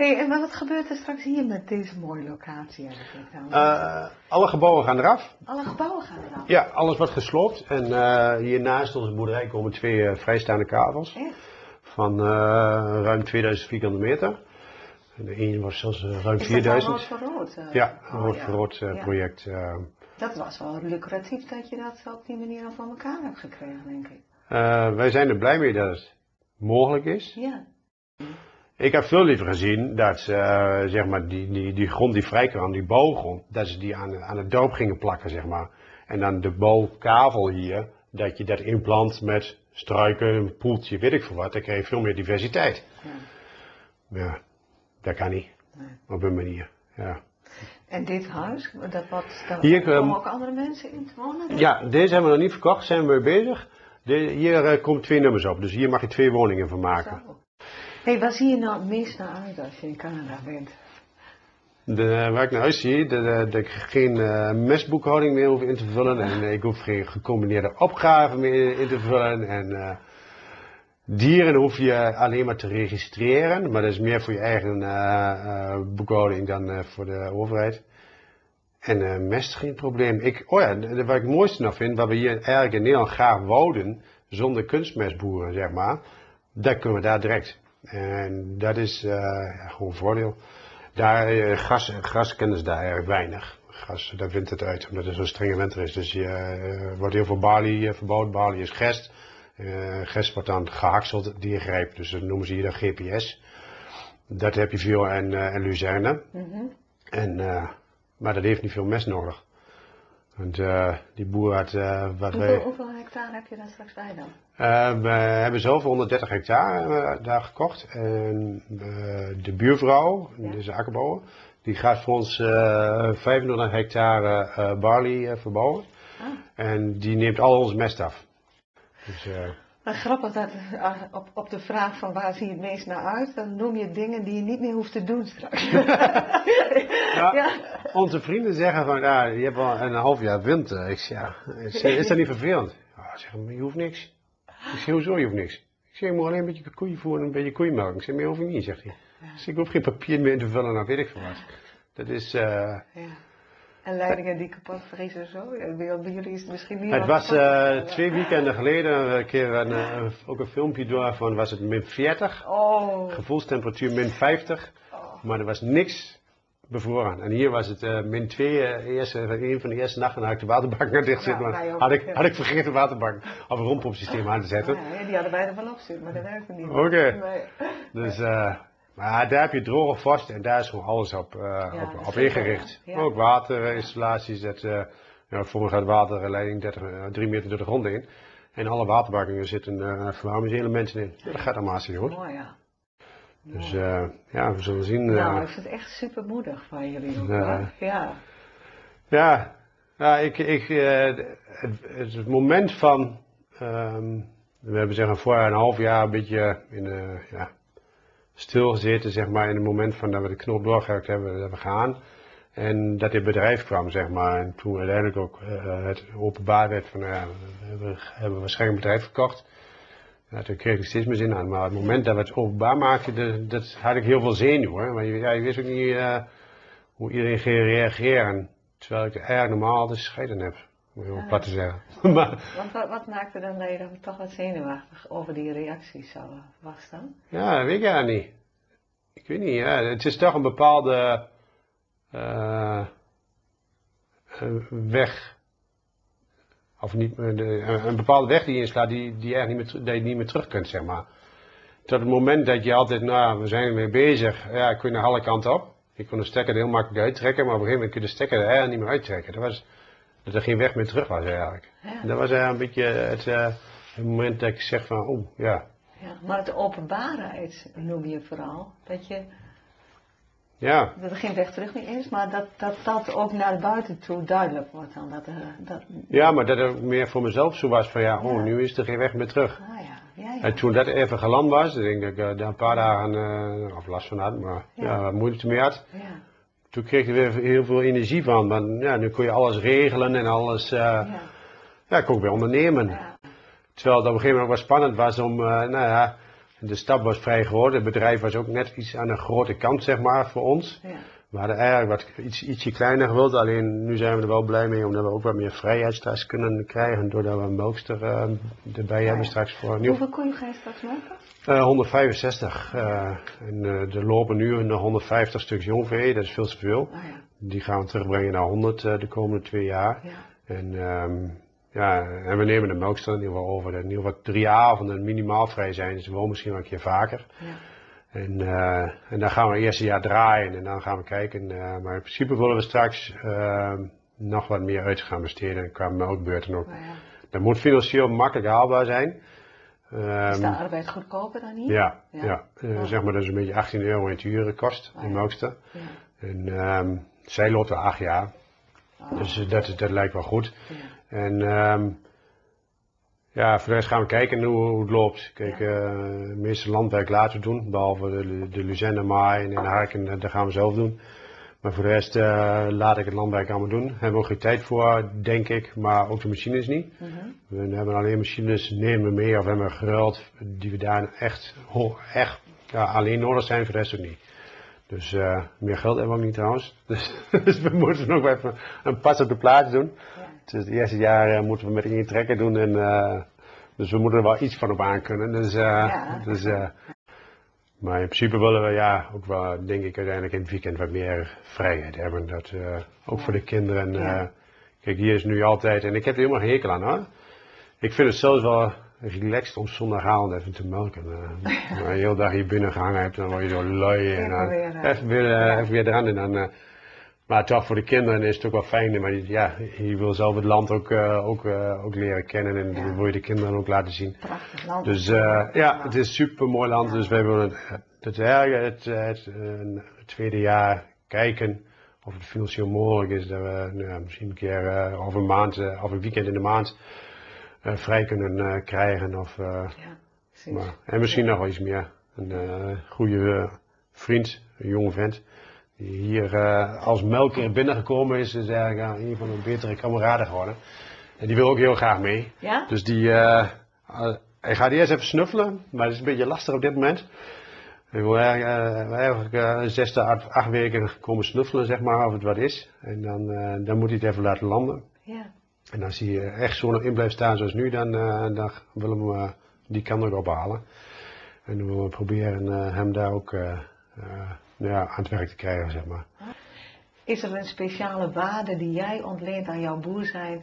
Hey, en wat gebeurt er straks hier met deze mooie locatie eigenlijk? Eh, alle gebouwen gaan eraf. Alle gebouwen gaan eraf. Ja, alles wordt gesloopt. En eh, hiernaast onze boerderij komen twee eh, vrijstaande kavels. Echt? Van ruim 2000 vierkante meter. En de ene was zelfs ruim Is dat wel 4000. rood voor rood? Ja, een rood ja. voor rood Ja. project. Dat was wel lucratief dat je dat op die manier al voor elkaar hebt gekregen, denk ik. Wij zijn er blij mee dat het mogelijk is. Ja. Ik heb veel liever gezien dat eh, zeg maar die, die, die grond die vrij kwam, die bouwgrond, dat ze die aan, aan het dorp gingen plakken, zeg maar. En dan de bouwkavel hier, dat je dat inplant met struiken, een poeltje, weet ik veel wat. Dan krijg je veel meer diversiteit. ja. Ja, dat kan niet. Nee. Op een manier. Ja. En dit huis, dat wat, daar Hier, komen ehm, ook andere mensen in te wonen? ja, deze hebben we nog niet verkocht, zijn we mee bezig. De, hier eh, komen twee nummers op, dus hier mag je twee woningen van maken. Zo. Hey, waar zie je nou het meest naar uit als je in Canada bent? De, waar ik naar huis zie, dat, eh, ik geen eh, mesboekhouding meer hoef in te vullen. En ik hoef geen gecombineerde opgaven meer in te vullen. En eh, dieren hoef je alleen maar te registreren. Maar dat is meer voor je eigen eh, eh, boekhouding dan eh, voor de overheid. En eh, mest geen probleem. Ik, oh ja, de- wat ik het mooiste nog vind, wat we hier eigenlijk in Nederland graag wouden, zonder kunstmestboeren, zeg maar, dat kunnen we daar direct. En dat is ja, gewoon een voordeel. Daar, eh, gas, gas kennen ze daar eigenlijk weinig. Gas, daar wint het uit, omdat er zo'n strenge winter is. Dus je eh, wordt heel veel balie verbouwd. Balie is gerst. Eh gerst wordt dan gehakseld, diergrijp. Dus dat noemen ze hier dan GPS. Dat heb je veel en, eh, en luzerne. Mhm. En, maar dat heeft niet veel mest nodig. Want die boer had wat Hoeveel, wij... hoeveel hectare heb je daar straks bij dan? Eh, we hebben zelf 130 hectare eh, daar gekocht. En eh, de buurvrouw, Ja. deze akkerbouwer, die gaat voor ons eh 25 hectare eh, barley eh, verbouwen. Ah, En die neemt al ons mest af. Dus, eh, Maar grappig dat op, op de vraag van waar zie je het meest naar uit, dan noem je dingen die je niet meer hoeft te doen straks. ja, [laughs] ja. Onze vrienden zeggen van, ja, je hebt al een half jaar winter. Ik zeg, ja, is, is dat niet vervelend? Ja, zeggen, je hoeft niks. Ik zeg, hoezo, je hoeft niks? Ik zeg, je moet alleen een beetje koeien voeren en een beetje koeienmelk. Ik zeg, meer hoef ik niet, zegt hij. Ja. Dus ik hoef geen papier meer in te vullen, nou weet ik veel wat. Dat is... Uh, ja. En leidingen die kapot vriezen zo? Bij jullie is het misschien niet... Het was uh, twee weekenden geleden een keer een, uh, ook een filmpje door van, was het min 40? Oh. Gevoelstemperatuur min 50. Oh. Maar er was niks bevroren. En hier was het uh, min 2, eerste, een van de eerste nachten had ik de waterbak aan dicht zitten. Ja, had, ik, had ik vergeten de waterbak of een rompompsysteem aan te zetten. Ja, die hadden wij er wel op zitten, maar dat werkte niet. Oké. Okay. Nee. Dus... Maar daar heb je droge vast en daar is gewoon alles op, uh, ja, op, op ingericht. Ja. Ook waterinstallaties, dat, uh, voor gaat waterleiding 30, uh, 3 meter door de grond in. En alle waterbakkingen zitten uh, verwarmingselementen in. Dat gaat allemaal hartstikke goed. Mooi, ja. Dus ja, we zullen zien. Nou, ik vind het echt super moedig van jullie Ja. Ja, ja ik, ik, het, het, moment van, um, we hebben zeggen voor een half jaar een beetje in, ja, stilgezeten, zeg maar, in het moment van dat we de knop doorgehakt hebben, we gaan. En dat dit bedrijf kwam, zeg maar. En toen uiteindelijk ook uh, het openbaar werd van, nou ja, we hebben waarschijnlijk een bedrijf verkocht. Ja, toen kreeg ik steeds meer zin aan. Maar het moment dat we het openbaar maakten, dat, dat had ik heel veel zenuwen. Maar je, ja, je wist ook niet uh, hoe iedereen ging reageren. Terwijl ik eigenlijk normaal de scheiden heb. Om heel plat te zeggen. [laughs] maar, Want wat, wat, maakte dan dat je dan toch wat zenuwachtig over die reacties zo was dan? Ja, dat weet ik eigenlijk niet. Ik weet niet, ja. het is toch een bepaalde uh, weg. Of niet, een bepaalde weg die je inslaat die, die, eigenlijk niet meer, dat je niet meer terug kunt, zeg maar. Tot het moment dat je altijd, nou, we zijn ermee bezig, ja, kun je naar alle kanten op. Je kon de stekker er heel makkelijk uittrekken, maar op een gegeven moment kun je de stekker er eigenlijk niet meer uittrekken. Dat was, dat er geen weg meer terug was eigenlijk. Ja. Dat was eigenlijk een beetje het, uh, het, moment dat ik zeg van, oeh, ja. ja. Maar de openbaarheid noem je vooral. Dat je... Ja. Dat er geen weg terug meer is, maar dat dat, dat ook naar buiten toe duidelijk wordt dan. Dat, dat... Ja, maar dat het meer voor mezelf zo was van ja, oh, nu is er geen weg meer terug. Ah, ja. Ja, ja. En toen dat even geland was, denk ik dat ik daar een paar dagen, uh, of last van had, maar ja, moeite mee had. Ja toen kreeg je weer heel veel energie van. Want ja, nu kon je alles regelen en alles. Uh, ja. ja, ik kon ook weer ondernemen. Terwijl het op een gegeven moment ook wel spannend was om, nou ja, de stap was vrij groot. Het bedrijf was ook net iets aan de grote kant, zeg maar, voor ons. Ja. We hadden eigenlijk wat iets, ietsje kleiner gewild, alleen nu zijn we er wel blij mee omdat we ook wat meer vrijheid straks kunnen krijgen doordat we een melkster uh, erbij hebben straks voor een nieuw. Hoeveel koeien ga je straks melken? Uh, 165. Uh, en uh, er lopen nu een 150 stuks jongvee, dat is veel te veel. Oh, ja. Die gaan we terugbrengen naar 100 de komende twee jaar. Ja. En, um, ja, en we nemen de melkster in ieder geval over. In ieder geval drie avonden minimaal vrij zijn, dus wel misschien wel een keer vaker. Ja. En, en dan gaan we het eerste jaar draaien en dan gaan we kijken. maar in principe willen we straks ehm, nog wat meer uit gaan besteden qua melkbeurten ook. Oh, ja. Dat moet financieel makkelijk haalbaar zijn. Um, is de arbeid goedkoper dan hier? Ja, ja. ja. Zeg maar dat is een beetje 18 euro in het uren kost, oh, in. Ja. En um, zij al acht jaar. Oh. Dus dat, dat lijkt wel goed. En um, ja, voor de rest gaan we kijken hoe, hoe het loopt. Kijk, ja. uh, de meeste landwerk laten we doen, behalve de, de Luzenne maaien en de harken, dat gaan we zelf doen. Maar voor de rest uh, laat ik het landwerk allemaal doen. Daar hebben we ook geen tijd voor, denk ik, maar ook de machines niet. -hmm. We hebben alleen machines, nemen we mee of hebben we geruild, die we daar echt, echt ja, alleen nodig zijn, voor de rest ook niet. Dus uh, meer geld hebben we ook niet trouwens. [laughs] Dus, dus we moeten nog even een pas op de plaats doen. Ja. Dus het eerste jaar uh, moeten we met één trekker doen. En, uh, dus we moeten er wel iets van op aankunnen. Dus, ja. dus maar in principe willen we ja, ook wel, denk ik, uiteindelijk in het weekend wat meer vrijheid hebben. Dat, ook ja. voor de kinderen. Kijk, hier is nu altijd, en ik heb er helemaal geen hekel aan hoor. Ik vind het zelfs wel relaxed om zondagavond even te melken. Uh, maar een hele dag hier binnen gehangen hebt, dan word je zo lui. En dan even weer, even weer eraan. En dan, maar toch voor de kinderen is het ook wel fijn. Maar ja, je wil zelf het land ook, uh, ook, uh, ook leren kennen en ja. wil je de kinderen ook laten zien. Prachtig land. Dus uh, ja, het is een super mooi land. Dus wij willen het, het, het, het, het, tweede jaar kijken of het financieel mogelijk is dat we nou, misschien een keer of een maand of een weekend in de maand vrij kunnen krijgen. Of, Ja, precies. maar, en misschien nog wel iets meer. Een goede vriend, een jonge vent, die hier als melker binnengekomen is, is eigenlijk een van mijn betere kameraden geworden. En die wil ook heel graag mee. Ja? Dus die, hij gaat eerst even snuffelen, maar het is een beetje lastig op dit moment. Ik wil eigenlijk, eigenlijk uh, zes tot acht, acht, weken komen snuffelen, zeg maar, of het wat is. En dan, dan moet hij het even laten landen. Ja. En als hij echt zo in blijft staan zoals nu, dan, uh, dan willen we die kan ook ophalen. En dan willen we proberen hem daar ook ja, aan het werk te krijgen, zeg maar. Is er een speciale waarde die jij ontleent aan jouw boer zijn?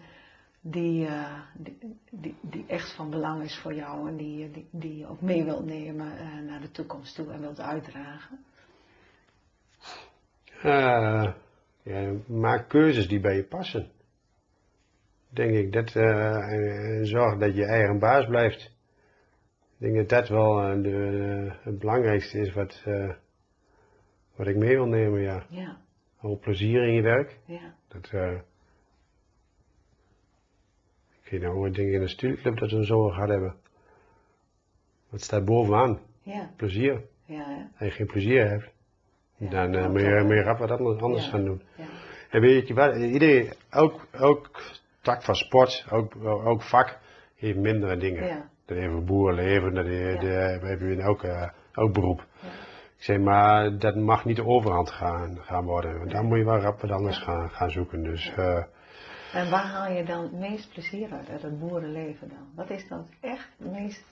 die, die, die, die, echt van belang is voor jou en die, die, die je ook mee wilt nemen naar de toekomst toe en wilt uitdragen? Uh, ja, maak keuzes die bij je passen. Denk ik, dat, en zorg dat je eigen baas blijft. Ik denk dat dat wel de, het belangrijkste is wat, wat ik mee wil nemen, ja. ja. Al plezier in je werk. Ja. Dat, ik weet nou, ik denk in een studieclub dat we zo gehad hebben. Het staat bovenaan. Ja. Plezier. Ja, hè? Als je geen plezier hebt, Ja, dan uh, moet, je, je rap wat anders, anders Ja. gaan doen. Ja. En weet je wat, iedereen, ook, ook tak van sport, ook, ook vak, heeft mindere dingen. Ja. Heeft een boerenleven, dat heeft, Ja. dat heb je in elk, eh, elk beroep. Ja. Ik zeg maar, dat mag niet de overhand gaan, gaan worden. Want dan moet je wel rap wat anders gaan, gaan zoeken. Dus eh, En waar haal je dan het meest plezier uit, uit het boerenleven dan? Wat is dan echt het meest...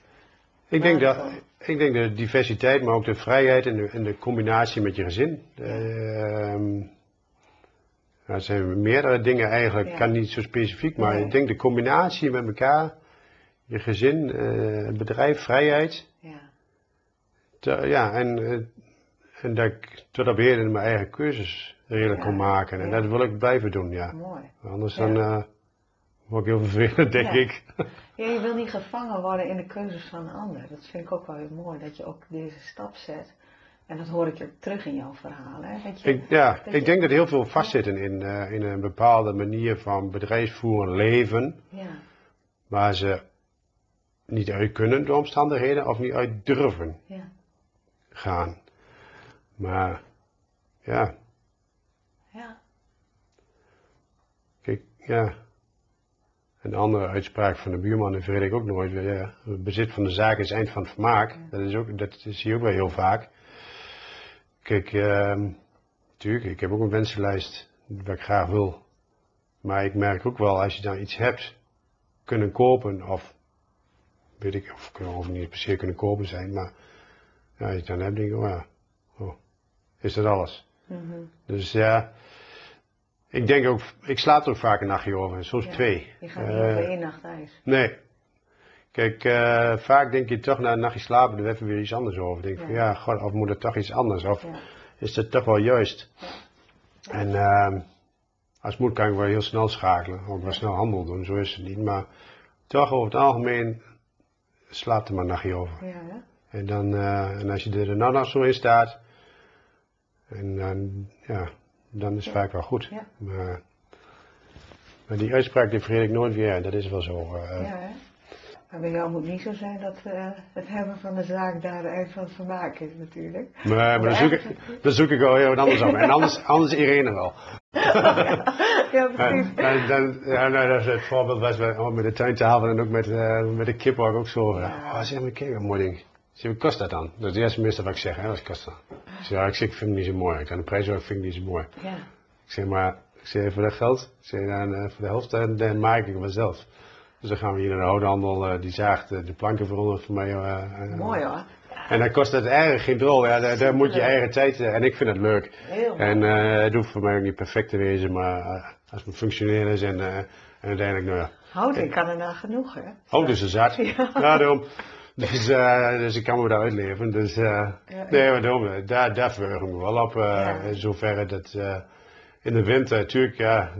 Ik denk, dat, ik denk de diversiteit, maar ook de vrijheid en de, en de combinatie met je gezin. Ehm, ja, het zijn meerdere dingen eigenlijk, Ja. kan niet zo specifiek, maar Nee. ik denk de combinatie met elkaar, je gezin, eh, het bedrijf, vrijheid. Ja, te- ja, en, eh, en dat ik tot op heden mijn eigen keuzes redelijk Ja. kon maken. En Ja. dat wil ik blijven doen, ja. mooi. Anders dan eh, word ik heel vervelend, denk ik. Ja, je wil niet gevangen worden in de keuzes van een ander. Dat vind ik ook wel heel mooi, dat je ook deze stap zet. En dat hoor ik ook terug in jouw verhalen. Hè? Dat je, Ik, ja, dat ik je- denk dat heel veel vastzitten in, eh, in een bepaalde manier van bedrijfsvoeren leven, Ja, waar ze niet uit kunnen door omstandigheden of niet uit durven ja, gaan. Maar ja, ja, kijk, ja. Een andere uitspraak van de buurman, die vergeet ik ook nooit weer. Ja. Het bezit van de zaak is eind van het vermaak. Dat, is ook, dat zie je ook wel heel vaak. Kijk, ehm natuurlijk, ik heb ook een wensenlijst wat ik graag wil. Maar ik merk ook wel, als je dan iets hebt kunnen kopen, of weet ik, of of niet per se kunnen kopen zijn, maar ja, als je het dan hebt, denk ik, oh ja, oh, is dat alles? mhm, Dus ja, ik denk ook, ik slaap er ook vaak een nachtje over, soms Ja. twee. je gaat niet Eh, over één nacht. Nee. Kijk, eh, vaak denk je toch na een nachtje slapen, er even weer iets anders over. Denk van Ja. ja, god, of moet het toch iets anders? Of Ja, is dat toch wel juist? En ehm, als het moet kan ik wel heel snel schakelen, ook wel snel handel doen, zo is het niet. Maar toch over het algemeen slaapt er maar een nachtje over. ja? En, dan, eh, en als je er nou nog zo in staat, en dan, ja, dan is het vaak wel goed. Ja. Maar, maar die uitspraak die vergeet ik nooit weer, dat is wel zo. eh. ja hè? Maar bij jou moet niet zo zijn dat eh, het hebben van de zaak daar eind van het vermaak is natuurlijk. Maar, maar dan, zoek ik, dan zoek ik wel heel wat anders op. En anders, [laughs] anders Irene wel. ja, [laughs] En, precies. en, dan, ja, nou, dat is het voorbeeld was bij, oh, met de tuintafel en ook met, eh, met de kip waar ik ook zo. Ja. Oh, zeg maar, kijk, wat mooi ding. Zeg, wat kost dat dan? Dat is het eerste wat ik zeg, hè, wat kost dat? Ik zeg, ja, ik, zeg, ik vind het niet zo mooi. Ik kan de prijs ook, vind ik niet zo mooi. Ja, Ik zeg, maar, ik zeg, voor dat geld, ik zeg, dan, eh, voor de helft, dan, dan maak ik het zelf. Dus dan gaan we hier naar de houthandel, eh, die zaagt eh, de planken voor ons voor mij. eh, mooi hoor. En dan kost het eigenlijk geen drol, ja, daar, daar moet je eigen tijd, en ik vind het leuk. Heel. En eh, het hoeft voor mij ook niet perfect te wezen, maar als het functioneel is en, en uiteindelijk, nou ja. Hout in Canada genoeg hè? Oh, dus is zat. Ja, daarom. Dus, dus ik kan me daar uitleven. Dus, Ja. nee, maar daarom, daar, daar verheug ik me wel op. In zoverre dat in de winter, natuurlijk, ja,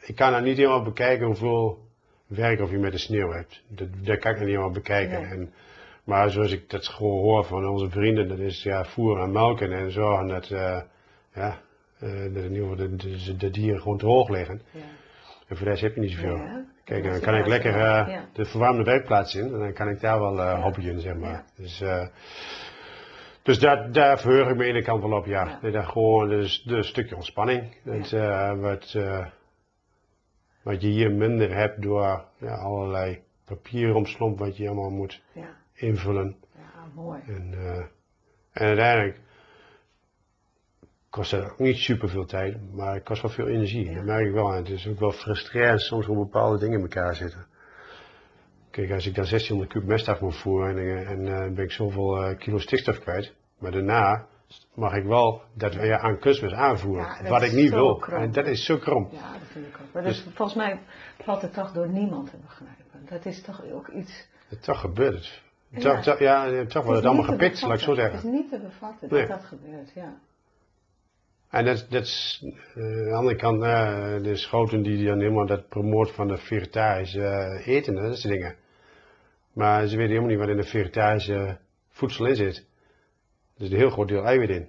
ik kan er niet helemaal bekijken hoeveel werk of je met de sneeuw hebt. Dat, dat kan ik niet helemaal bekijken. Nee. En, maar zoals ik dat gewoon hoor van onze vrienden, dat is ja, voeren en melken en zorgen dat, eh, ja, eh, dat in ieder geval de, de, de dieren gewoon droog liggen. Ja. En voor de rest heb je niet zoveel. Ja, Kijk, dan kan ik lekker eh, de verwarmde werkplaats in en dan kan ik daar wel Ja. hobbyen, zeg maar. Dus, dus daar, daar verheug ik me ene kant wel op, ja. Ja. Dat gewoon dus, een stukje ontspanning. Dat, wat, wat je hier minder hebt door ja, allerlei papieromslomp wat je allemaal moet Ja, invullen. ja mooi. En, eh, en uiteindelijk kost het ook niet super veel tijd, maar het kost wel veel energie. Ja. Dat merk ik wel. En het is ook wel frustrerend soms hoe bepaalde dingen in elkaar zitten. Kijk, als ik dan 1600 kub mest af moet voeren en, eh, en eh, ben ik zoveel kilo stikstof kwijt. Maar daarna mag ik wel dat weer aan kunstmest aanvoeren. Ja, wat ik niet wil. krom. En dat is zo krom. Ja, dat vind ik ook. Maar Dus- volgens mij valt het toch door niemand te begrijpen. Dat is toch ook iets... En toch gebeurt het. Ja. Toch, toch, ja, toch wordt het allemaal gepikt, laat ik zo zeggen. Het is niet te bevatten Nee. dat dat gebeurt, ja. En dat, dat is, eh, aan de andere kant, eh, de schoten die dan helemaal dat promoot van de vegetarische eh, eten, dat soort dingen. Maar ze weten helemaal niet wat in de vegetarische voedsel in zit. Er zit een heel groot deel eiwit in.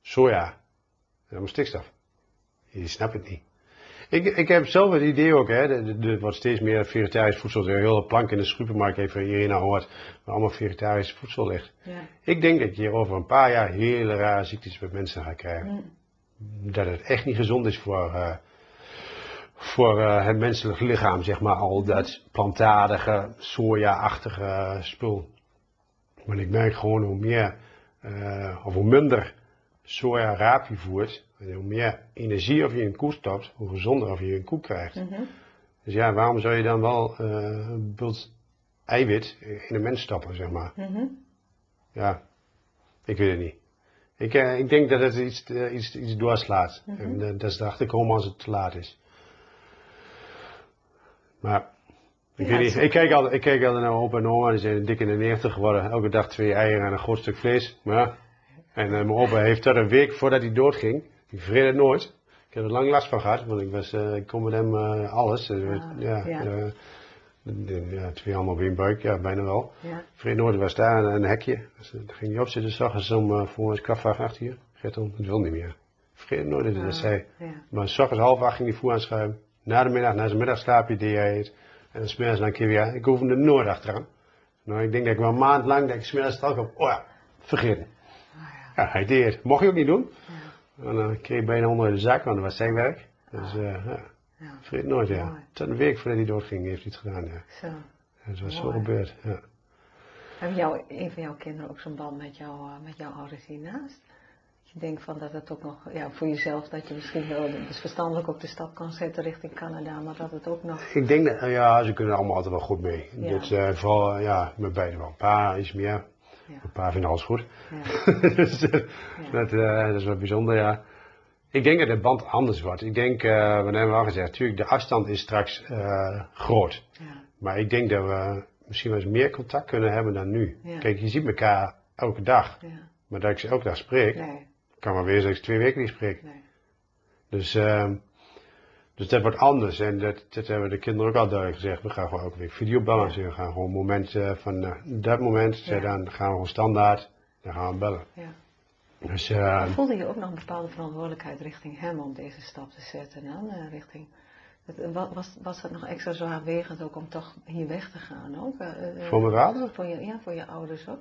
Soja. En allemaal stikstof. Je snapt het niet. Ik, ik heb zelf het idee ook, hè, er er wordt steeds meer vegetarisch voedsel. Een hele plank in de supermarkt, even hierin hoort, waar allemaal vegetarisch voedsel ligt. ja. Ik denk dat je hier over een paar jaar hele rare ziektes met mensen gaat krijgen. Mm. Dat het echt niet gezond is voor, eh, voor eh, het menselijk lichaam, zeg maar, al dat plantaardige, soja-achtige spul. Want ik merk gewoon hoe meer, eh, of hoe minder soja raap je voert, en hoe meer energie of je een koe stopt, hoe gezonder of je een koe krijgt. Mhm. Dus ja, waarom zou je dan wel eh, een bult eiwit in een mens stoppen, zeg maar? Mhm. Ja, ik weet het niet. Ik, eh, ik denk dat het iets, iets, iets doorslaat. En eh, dat is erachter komen als het te laat is. Maar, ik Ja, weet niet. Ik kijk altijd, ik kijk altijd naar mijn opa en oma, die zijn dik in de 90 geworden. Elke dag twee eieren en een groot stuk vlees. Maar, ja. en eh, mijn opa heeft dat een week voordat hij doodging. Ik vergeet het nooit. Ik heb er lang last van gehad, want ik, was, eh, ik kon met hem eh, alles. Ah, ja, ja. twee handen op één buik, ja, bijna wel. Ja. Vreed Noord was daar een, een hekje. Dus, daar ging hij op zitten, zag eens om uh, voor een kafvaag achter hier. Gerton, het wil niet meer. Vreed Noord dat hij dat zei. ja. Maar s ochtends half acht ging hij voer aanschuiven. Na de middag, na zijn middagslaapje deed hij het. En smiddags dan een keer weer. Ik hoef hem er nooit achteraan. Nou, ik denk dat ik wel een maand lang dat ik smiddags stel op. Oh ja, vergeten. Ah, ja. Ja, hij deed het. Mocht je ook niet doen. En dan kreeg hij bijna onder de zak, want dat was zijn werk. Dus eh ja, Ja. Vreed Noord, ja. Mooi. Tot een week voordat hij doorging heeft hij het gedaan, ja. Zo. Dat was zo gebeurd, ja. Hebben jou, een van jouw kinderen ook zo'n band met, jou, eh, met jouw ouders hiernaast? Je denkt van dat het ook nog, ja, voor jezelf, dat je misschien wel dus verstandelijk ook de stap kan zetten richting Canada, maar dat het ook nog. Ik denk dat, ja, ze kunnen er allemaal altijd wel goed mee. Ja. Dus eh, vooral, eh, ja, met beide wel. Een paar iets meer. Ja. Een paar vinden alles goed. [laughs] Ja. dus, eh, dat, dat is wel bijzonder, ja. Ik denk dat de band anders wordt. Ik denk, we hebben al gezegd, natuurlijk, de afstand is straks groot. Ja. Maar ik denk dat we misschien wel eens meer contact kunnen hebben dan nu. Kijk, je ziet elkaar elke dag. Ja. Maar dat ik ze elke dag spreek, Nee. Kan maar weer eens twee weken niet spreken. Nee. Dus, ehm, dus dat wordt anders. En dat, dat hebben de kinderen ook al duidelijk gezegd. We gaan gewoon elke week videobellen. Dus we gaan gewoon een moment eh, van eh, dat moment. Ja. Dan gaan we gewoon standaard. Dan gaan we bellen. Ja. Dus eh, Maar voelde je ook nog een bepaalde verantwoordelijkheid richting hem om deze stap te zetten dan? eh, richting, wa- was, was dat nog extra zwaarwegend ook om toch hier weg te gaan ook? eh, eh, voor mijn vader? Voor je, ja, voor je ouders ook.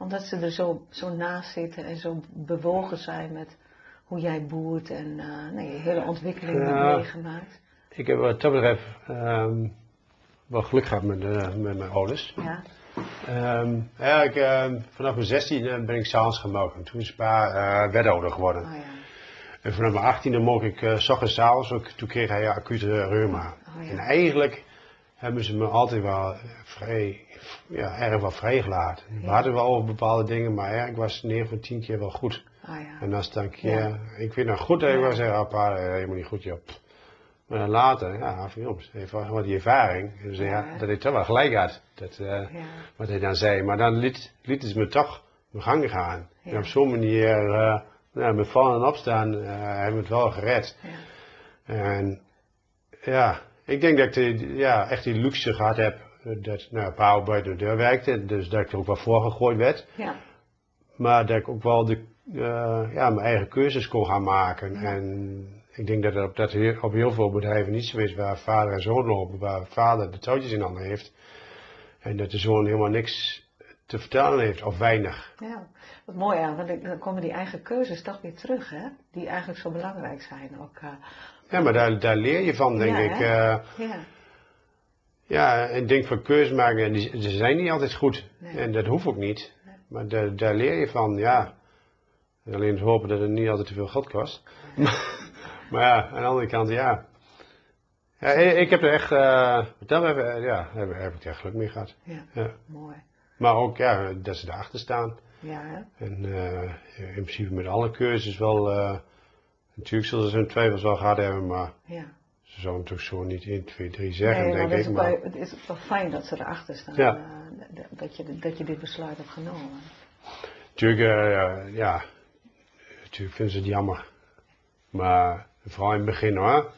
Omdat ze er zo, zo naast zitten en zo bewogen zijn met hoe jij boert en eh nee, je hele ontwikkeling Ja. hebt meegemaakt. Ik heb wat dat betreft ehm, wel geluk gehad met, eh, met mijn ouders. Ja, eigenlijk, ehm, vanaf mijn 16 ben ik s'avonds gaan. Toen is pa wethouder geworden. oh ja. En vanaf mijn 18e mocht ik eh, s ochtends, 's avonds ook. Toen kreeg hij acute reuma. Oh ja. En eigenlijk hebben ze me altijd wel vrij, ja, erg wel vrijgelaten. We Ja. hadden wel over bepaalde dingen, maar eigenlijk was het 9 van 10 keer wel goed. Oh ja. En als het dan een keer, Ja. ik weet nog goed dat ik wel zei, ah pa, eh, helemaal niet goed joh. Maar dan later, ja, van jongens, even wat die ervaring. Dus ja, Ja. dat hij toch wel gelijk had. Dat, eh, wat hij dan zei. Maar dan liet, lieten ze me toch mijn gang gaan. En op zo'n manier, eh nou, met vallen en opstaan, eh, hebben we het wel gered. En ja, ik denk dat ik de, ja, echt die luxe gehad heb. eh, Dat nou, pa ook buiten de deur werkte, dus dat ik er ook wel voor gegooid werd. Ja. Maar dat ik ook wel de, eh, ja, mijn eigen keuzes kon gaan maken. Ja. En ik denk dat op, dat heel, op heel veel bedrijven niet zo is waar vader en zoon lopen, waar vader de touwtjes in handen heeft. En dat de zoon helemaal niks te vertellen heeft, of weinig. Ja, wat mooi aan, want dan komen die eigen keuzes toch weer terug, hè? Die eigenlijk zo belangrijk zijn ook. Uh, ja, maar daar, daar leer je van, denk ik. Uh, ja. Ja, en ik denk van keuzes maken, die, ze zijn niet altijd goed. En dat hoeft ook niet. Maar daar, daar leer je van, ja. Alleen hopen dat het niet altijd te veel geld kost. [laughs] maar ja, aan de andere kant, ja. ja ik heb er echt, uh, daar heb, ja, heb, heb ik echt geluk mee gehad. Ja, ja, mooi. Maar ook, ja, dat ze erachter staan. Ja, hè? En uh, in principe met alle keuzes wel, natuurlijk zullen ze hun twijfels wel gehad hebben, maar ja. ze zouden toch zo niet 1, 2, 3 zeggen, nee, denk maar ik. Het maar het is toch fijn dat ze erachter staan, Ja. uh, dat, je, dat je dit besluit hebt genomen. Natuurlijk, uh, ja, natuurlijk vinden ze het jammer. Maar vooral in het begin hoor.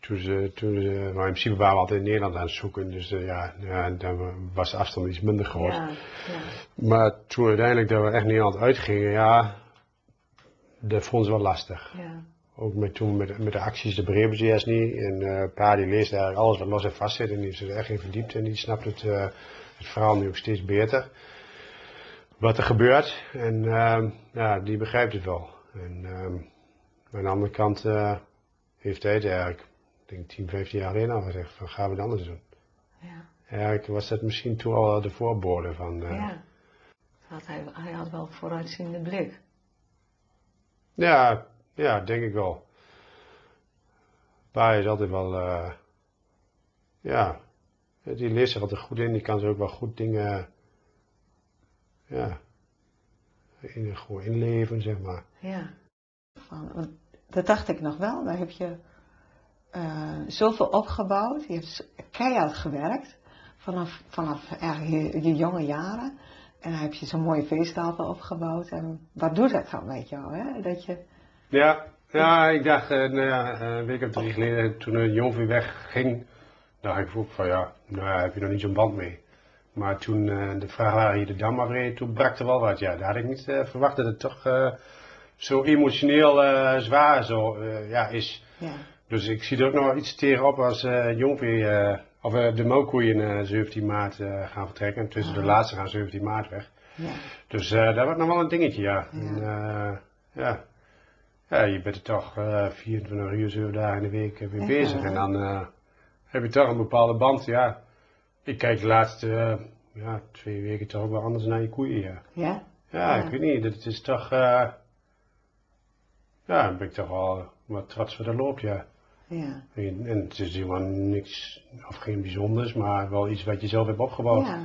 Toen ze, toen ze, maar in principe waren we altijd in Nederland aan het zoeken, dus uh, ja, ja, dan was de afstand iets minder groot. Ja, ja. Maar toen uiteindelijk dat we echt Nederland uitgingen, ja, dat vonden ze wel lastig. Ja. Ook met, toen met, met de acties, de begrepen ze eerst niet. En uh, pa die leest eigenlijk alles wat los en vast zit en die heeft zich er echt in verdiept en die snapt het, uh, het verhaal nu ook steeds beter. Wat er gebeurt en uh, ja, die begrijpt het wel. En aan de andere kant heeft hij het eigenlijk, ik denk 10, 15 jaar geleden al gezegd van gaan we het anders doen. Ja. Eigenlijk was dat misschien toen al de voorbode van... ja, had hij, hij had wel vooruitziende blik. Ja, ja, denk ik wel. Pa is altijd wel, uh, ja, die leest zich altijd goed in, die kan ze ook wel goed dingen, ja, in, gewoon inleven, zeg maar. Ja, dat dacht ik nog wel, daar heb je uh, zoveel opgebouwd, je hebt keihard gewerkt vanaf, vanaf je, je jonge jaren. En dan heb je zo'n mooie feesttafel opgebouwd. En wat doet dat dan met jou, hè? Dat je... Ja, ja, ik dacht, uh, nou ja, een week of drie geleden, toen een jong weer wegging, dacht ik ook van ja, nou ja, heb je nog niet zo'n band mee. Maar toen uh, de vrachtwagen hier de dam afreed, toen brak er wel wat. Ja, daar had ik niet uh, verwacht dat het toch zo emotioneel zwaar zo, ja, is. Ja. Dus ik zie er ook nog iets tegenop als jong weer, of de melkkoeien 17 maart gaan vertrekken. Tussen de laatste gaan 17 maart weg. Ja. Dus daar wordt nog wel een dingetje, ja. Ja. En, ja. Ja, je bent er toch uh, 24 uur, 7 dagen in de week Ja. bezig. En dan uh, heb je toch een bepaalde band, ja. Ik kijk de laatste uh, ja, twee weken toch ook wel anders naar je koeien, ja. Ja? Ja, Ja. ik weet niet, het is toch, ja, dan ben ik toch wel wat trots wat er loopt, ja. Ja. En, en het is helemaal niks, of geen bijzonders, maar wel iets wat je zelf hebt opgebouwd. Ja.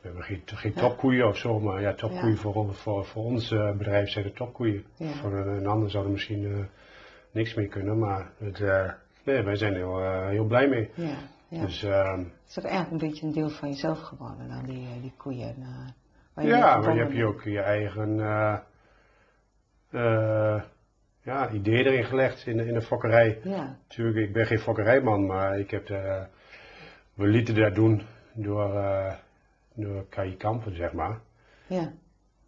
We hebben geen, geen topkoeien of zo, maar ja, topkoeien Ja. voor, voor, voor ons uh, bedrijf zijn de topkoeien. Ja. Voor een, een ander zou er misschien uh, niks mee kunnen, maar het, uh, nee, wij zijn er heel, uh, heel blij mee. Ja. ja. Dus Het is ook eigenlijk een beetje een deel van jezelf geworden dan, die, eh, die koeien. eh, ja, maar je hebt je ook je eigen eh, eh, ja, idee erin gelegd in, de- in de fokkerij. Ja, Natuurlijk, ik ben geen fokkerijman, maar ik heb de, we lieten dat doen door, uh, door Kai Kampen, zeg maar. ja,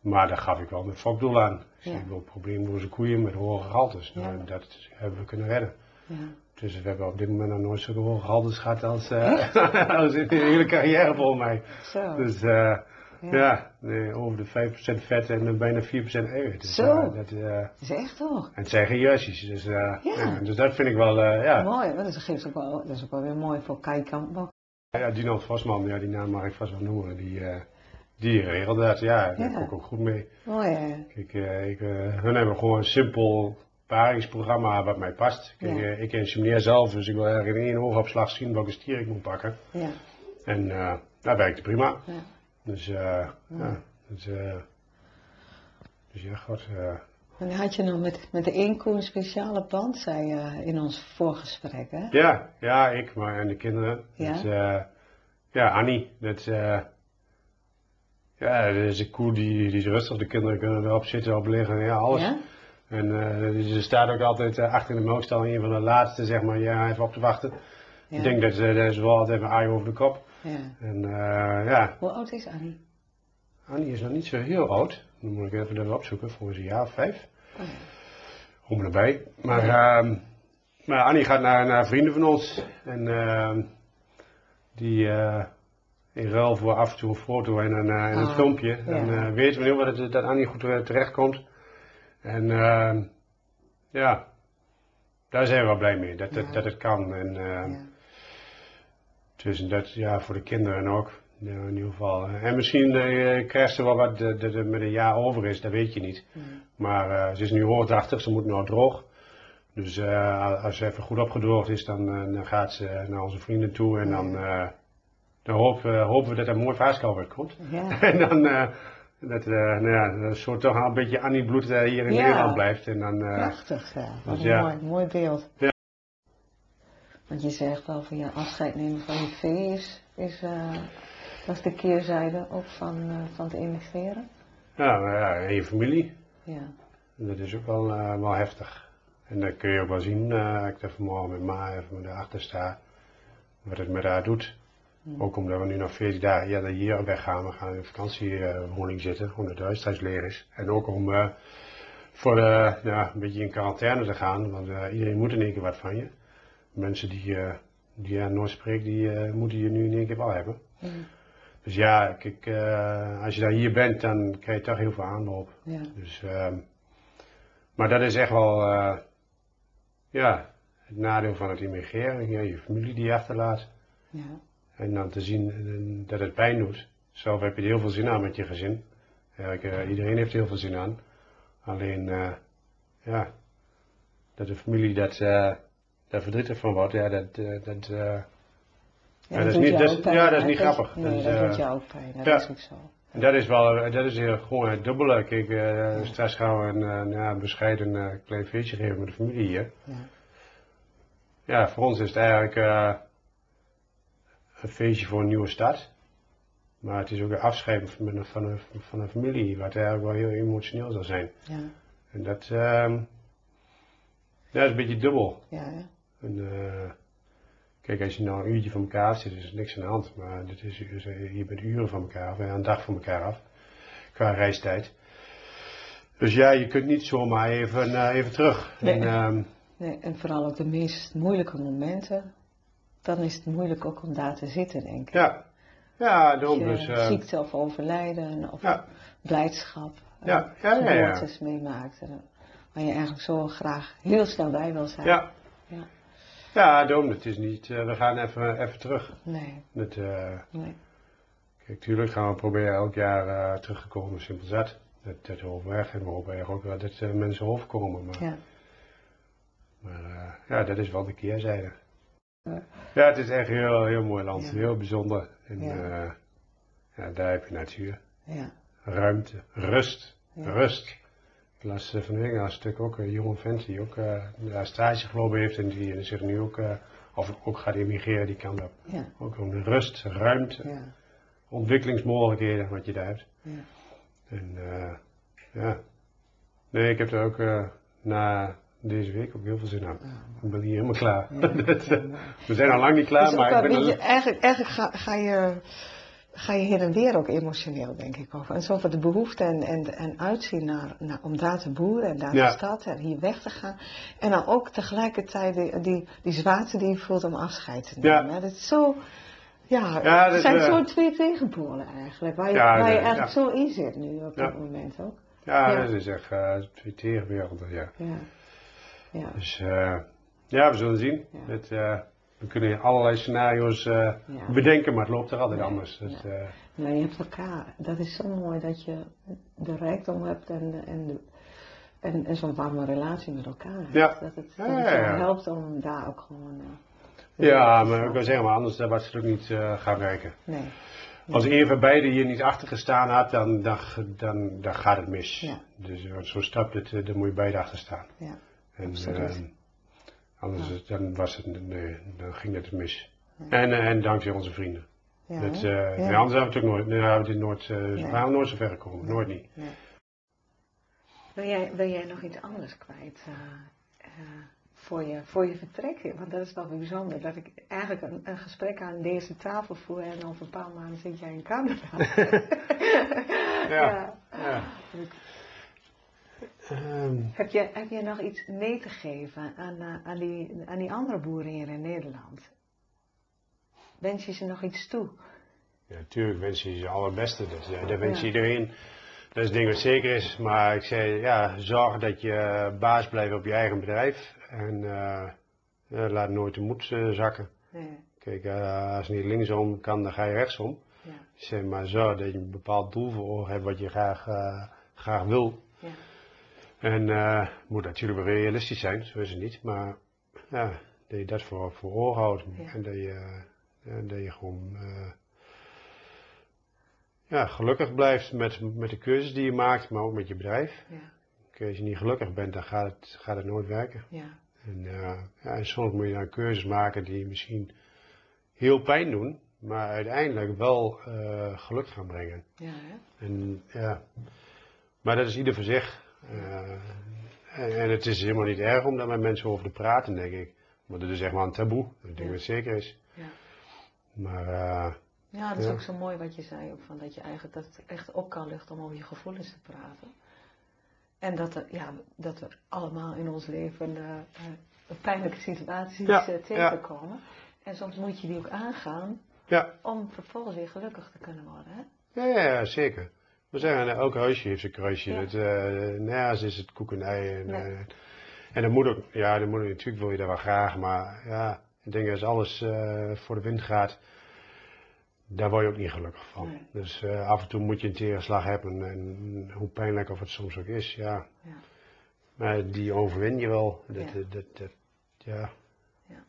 Maar daar gaf ik wel mijn fokdoel aan. Ik zei, Ja. ik wil probleemloze koeien met hoge gehaltes. Nou, Ja. dat hebben we kunnen redden. ja. Dus we hebben op dit moment nog nooit zulke hoge gehaltes gehad als, eh [laughs] als in de hele carrière volgens mij. Zo. Dus eh, Ja. ja, nee, over de 5% vet en eh, bijna 4% eiwit. Dus, Zo. eh, dat, eh, Dat is echt toch? en het zijn geen jasjes. Dus, eh, Ja. ja, dus dat vind ik wel, eh, ja. Mooi, dat geeft ook wel, dat is ook wel weer mooi voor kijken. Ja, Dino Vosman, ja, die naam mag ik vast wel noemen. Die, eh, die regelt dat, ja, daar Ja. kom ik ook goed mee. Mooi hè? Kijk, eh, ik, eh, hun hebben gewoon een simpel paringsprogramma wat mij past. Kijk, Ja. eh, ik insemineer zelf, dus ik wil eigenlijk in één oogopslag zien welke stier ik moet pakken. Ja, En eh dat werkt prima. ja. Dus eh, ja, dus, eh, dus ja, god. eh, En had je nog met, met de koe een speciale band, zei je in ons voorgesprek hè? ja, ja, ik, maar en de kinderen. Ja? Eh, ja, Annie, dat, ja, dat is een koe die, die is rustig. De kinderen kunnen erop zitten, op liggen, ja, alles. Ja? En dus ze staat ook altijd achter in de melkstal, een van de laatste, zeg maar, ja, even op te wachten. Ja. Ik denk dat ze, dat ze wel altijd even aai over de kop. ja. En eh, ja, Hoe oud is Annie? Annie is nog niet zo heel oud. Dan moet ik even even opzoeken, volgens een jaar of vijf. Oh. Om en erbij. Maar ehm, Maar Annie gaat naar, naar vrienden van ons. En ehm, die eh, in ruil voor af en toe een foto en een, eh, en een Ah, filmpje. Ja. eh, weten we nu dat, het- dat Annie goed eh, terechtkomt. En ehm, ja, daar zijn we wel blij mee. Dat, dat, Ja. dat het kan. En, Ja. Dus dat, ja, voor de kinderen ook. In ieder geval. En misschien eh, krijgt ze wel wat er met een jaar over is, dat weet je niet. Mm. Maar eh, ze is nu 180, ze moet nou droog. Dus eh, als ze even goed opgedroogd is, dan, dan gaat ze naar onze vrienden toe. En dan, dan hopen, hopen we dat er mooi vaarschap uitkomt. Ja. [laughs] En dan dat, nou ja, dat soort toch een beetje Annie bloed hier in Ja. Nederland blijft. En dan, Prachtig, ja. Dus een ja. mooi, mooi beeld. Ja. Want je zegt wel van ja, afscheid nemen van je vee is, is eh, dat is de keerzijde ook van, eh, van het emigreren. ja, ja, en je familie. Ja. Dat is ook wel, eh, wel heftig. En dat kun je ook wel zien, ik daar vanmorgen met Ma even erachter sta, wat het met haar doet. Ook omdat we nu nog 14 dagen eerder hier weggaan, we gaan in vakantiewoning zitten, omdat het huis thuis leeg is. En ook om voor ja, een beetje in quarantaine te gaan, want iedereen moet in één keer wat van je. Mensen die, eh die je nooit spreekt, die eh, moeten je nu in één keer wel hebben. Mm. Dus ja, kijk, eh, als je dan hier bent, dan krijg je toch heel veel aanloop. Ja. Dus, ehm, maar dat is echt wel, ja, het nadeel van het immigreren. Ja, je familie die je achterlaat. Ja. En dan te zien dat het pijn doet. Zelf heb je er heel veel zin aan met je gezin. Eh, iedereen heeft er heel veel zin aan. Alleen, ja, dat de familie dat, daar verdrietig van wordt, ja, dat, eh, dat, eh, Ja, dat is niet- dat is- ook pijn, ja, dat is niet grappig. Nee, Dat is, dat eh, doet jou ook pijn, dat ja. is ook zo. En dat is wel, eh, dat is heel, gewoon het dubbele. Kijk, eh, straks gaan we een, eh, nou ja, bescheiden eh, klein feestje geven met de familie hier. Ja. Ja, voor ons is het eigenlijk eh, een feestje voor een nieuwe start. Maar het is ook een afscheid van een, van een, van een familie, wat eigenlijk wel heel emotioneel zal zijn. Ja. En dat, ehm, dat is een beetje dubbel. Ja, hè? En, eh, kijk, als je nou een uurtje van elkaar zit, is er niks aan de hand. Maar dit is, je bent uren van elkaar af, en een dag van elkaar af, qua reistijd. Dus ja, je kunt niet zomaar even, eh, even terug. Nee. En, ehm, Nee, en vooral op de meest moeilijke momenten, dan is het moeilijk ook om daar te zitten, denk ik. ja, ja, daarom dus. eh, ziekte of overlijden of ja, blijdschap, eh, Ja, ja, ja, ja. geboortes meemaakt. eh, Waar je eigenlijk zo graag heel snel bij wil zijn. ja. Ja. Ja, daarom, het is niet, eh, we gaan even, even terug. Nee, Het, eh, nee. kijk, tuurlijk gaan we proberen elk jaar eh, terug te komen, simpel zat. Dat, dat hopen we echt. En we hopen eigenlijk ook wel dat mensen overkomen. Maar, Ja. maar ja, dat is wel de keerzijde. Ja. Ja, het is echt een heel, heel mooi land. Ja. Heel bijzonder. En Ja. daar heb je natuur. Ja. Ruimte. Rust. Rust. Ik las eh, van de week een stuk ook een jonge vent die ook eh daar stage gelopen heeft en die zich nu ook, eh, of ook gaat immigreren, die kan dat Ja. ook om rust, ruimte, Ja. ontwikkelingsmogelijkheden wat je daar hebt. Ja. En eh, ja, nee, ik heb er ook eh, na deze week ook heel veel zin aan. Ik ben hier helemaal klaar. Ja, [laughs] Dat, ja, eh, mooi. we zijn al lang niet klaar, Dus maar ik ben weet je, er... eigenlijk, eigenlijk ga, ga, je, ga je heen en weer ook emotioneel, denk ik. Over. En zo over de behoefte en, en, en uitzien naar, naar, om daar te boeren en daar Ja. de stad en hier weg te gaan. En dan ook tegelijkertijd die, die, die zwaarte die je voelt om afscheid te Ja. nemen. hè. Dat is zo, ja, Ja, dat het zijn is, eh, zo twee tegenpolen eigenlijk. Waar je, Ja, waar je nee, eigenlijk ja. zo in zit nu op Ja. dit moment ook. Ja, Ja. dat is echt eh, twee tegenwerelden, ja. Ja. Ja. Dus eh, ja, we zullen zien. Ja. Het, we kunnen allerlei scenario's eh, Ja. bedenken, maar het loopt er altijd Ja, anders. Dus, ja. eh, Maar je hebt elkaar. Dat is zo mooi dat je de rijkdom hebt en, de- en, de- en, en zo'n warme relatie met elkaar hebt. Ja. Dat het, dat ja, helpt om daar ook gewoon... eh, ja, te maar ik wil zeggen, maar anders was het ook niet eh, gaan werken. Nee. Als een van beiden hier niet achter gestaan had, dan, dan, dan, dan gaat het mis. Ja. Dus eh, zo stapt het, dan moet je beide achter staan. Ja. En, Absoluut. Eh, anders dan, was het, nee, dan ging het mis. En, eh, en dankzij onze vrienden. Ja, dat, hè? eh, nee, anders hebben we het ook nooit, nee, hebben we dit nooit, eh, Nee. waren we nooit zo ver gekomen. Nooit niet. Nee. Wil, jij, wil jij nog iets anders kwijt eh, eh, voor, je, voor je vertrek? Want dat is wel bijzonder. Dat ik eigenlijk een, een gesprek aan deze tafel voer en over een paar maanden zit jij in Canada. [laughs] [laughs] Ja. Ja. Ehm, Heb je, heb je nog iets mee te geven aan, eh, aan, die, aan die andere boeren hier in Nederland? Wens je ze nog iets toe? ja, natuurlijk wens je ze het allerbeste. Dus, dat wens je Ja. iedereen. Dat is het ding wat zeker is. Maar ik zei, ja, zorg dat je baas blijft op je eigen bedrijf. En ja, laat nooit de moed zakken. Nee. Kijk, als het niet linksom kan, dan ga je rechtsom. Ja. Zeg maar zorg dat je een bepaald doel voor ogen hebt wat je graag, graag wil. En eh moet natuurlijk wel realistisch zijn, zo is het niet. Maar ja, dat je dat voor, voor ogen houdt. Ja. En dat je, eh, dat je gewoon eh, ja, gelukkig blijft met, met de keuzes die je maakt, maar ook met je bedrijf. Ja. Kijk, Als je niet gelukkig bent, dan gaat het, gaat het nooit werken. Ja. En, ja, en soms moet je dan keuzes maken die misschien heel pijn doen, maar uiteindelijk wel geluk gaan brengen. Ja, hè? En, ja. Maar dat is ieder voor zich. Eh, en, en het is helemaal niet erg om daar met mensen over te praten, denk ik. Want het is echt maar een taboe. Ik denk dat het zeker is. Ja. Maar eh, Ja, dat is Ja. ook zo mooi wat je zei, ook van dat je eigenlijk dat het echt op kan luchten om over je gevoelens te praten. En dat er, ja, dat er allemaal in ons leven eh, pijnlijke situaties Ja, tegenkomen. En soms moet je die ook aangaan ja, om vervolgens weer gelukkig te kunnen worden. Hè? ja, ja, ja, zeker. We zeggen, eh, elk huisje heeft zijn kruisje. Ja. Het, eh, nergens is het koek en ei. En, Nee. eh, en dat moet ook, ja, dat moet ook, natuurlijk wil je dat wel graag, maar ja, ik denk als alles eh, voor de wind gaat, daar word je ook niet gelukkig van. Nee. Dus af en toe moet je een tegenslag hebben en hoe pijnlijk of het soms ook is, ja. Ja. Maar die overwin je wel. Dat, Ja. dat, dat, dat- ja. Ja.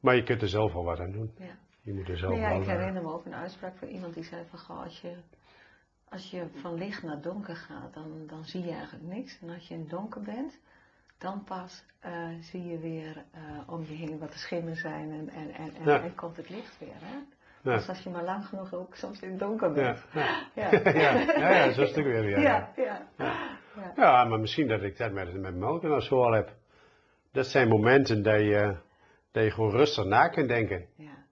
Maar je kunt er zelf wel wat aan doen. Ja. Je moet er zelf Nou ja, ik eh, herinner me ook een uitspraak van iemand die zei van, goh, als je, als je van licht naar donker gaat, dan, dan zie je eigenlijk niks. En als je in het donker bent, dan pas eh, zie je weer eh, om je heen wat de schimmen zijn en, en, en, en, Ja. en komt het licht weer. Hè? Ja. Dus als je maar lang genoeg ook soms in het donker bent. [laughs] [laughs] ja. Ja, ja, zo is het ook weer. Ja, ja, ja. ja. ja. Ja, maar misschien dat ik dat met, met melken of zo al heb. Dat zijn momenten dat je, dat je gewoon rustig na kunt denken. ja.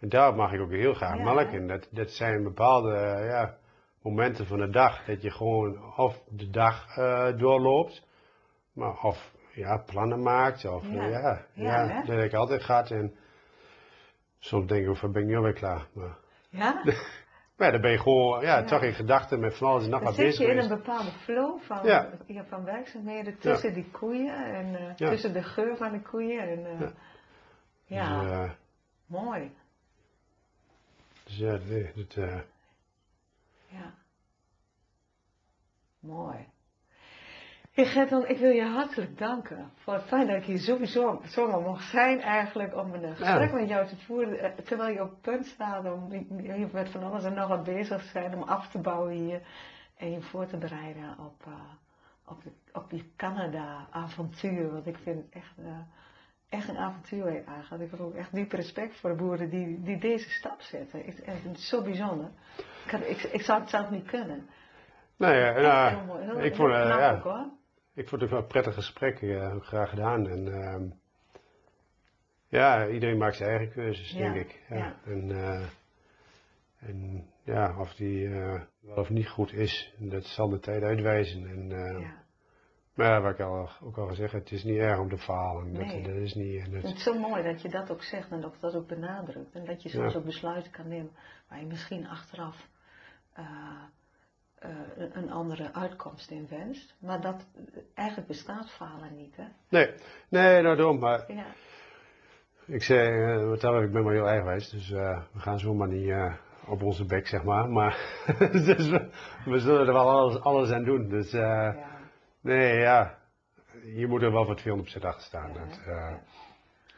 En daar mag ik ook heel graag Ja, melken. Dat, dat zijn bepaalde eh, ja, momenten van de dag. Dat je gewoon of de dag eh, doorloopt, maar of ja, plannen maakt. Of, Ja. ja, ja, Ja, ja, hè? dat heb ik altijd gehad. En soms denk ik, van ben ik nu alweer klaar. Maar, Ja? [laughs] maar dan ben je gewoon ja, toch in gedachten met van alles en nog Dan wat zit bezig je in een bepaalde flow van, van werkzaamheden tussen die koeien en eh, tussen de geur van de koeien. En, eh, Ja. Dus, eh, mooi. Dus ja, nee, dat, eh, Ja. Mooi. Hey Gerton, ik wil je hartelijk danken voor het feit dat ik hier sowieso zomaar mocht zijn eigenlijk om een gesprek met jou te voeren, eh, terwijl je op het punt staat om hier met van alles en nog wat bezig te zijn, om af te bouwen hier en je voor te bereiden op, eh, op, de, op die Canada-avontuur, want ik vind het echt, echt een avontuur je aangaat. Ik heb ook echt diep respect voor de boeren die, die deze stap zetten. Ik, het is zo bijzonder. Ik, had, ik, ik zou het zelf niet kunnen. nou ja, nou, heel mooi. Heel, ik heel vond, eh, ja, ook hoor. Ik vond het wel een prettig gesprek, eh, graag gedaan. En, ehm, ja, iedereen maakt zijn eigen keuzes, Ja, denk ik. Ja. ja. En, eh, en ja, of die wel of niet goed is, dat zal de tijd uitwijzen. En, Ja. Maar ja, wat ik al, ook al gezegd het is niet erg om te falen. Nee. dat is niet... Het Dat, is zo mooi dat je dat ook zegt en dat dat ook benadrukt. En dat je soms Ja. ook besluiten kan nemen waar je misschien achteraf eh, eh, een- andere uitkomst in wenst. Maar dat eigenlijk bestaat falen niet, hè? nee, nee, nou dom, maar Ja, ik zei, eh, wat dat ik ben wel heel eigenwijs, dus eh, we gaan zomaar niet eh, op onze bek, zeg maar. Maar [laughs] dus we, we zullen er wel alles, alles aan doen. Dus eh, ja, Nee, ja. Je moet er wel wat 200% achter staan. Dat, eh.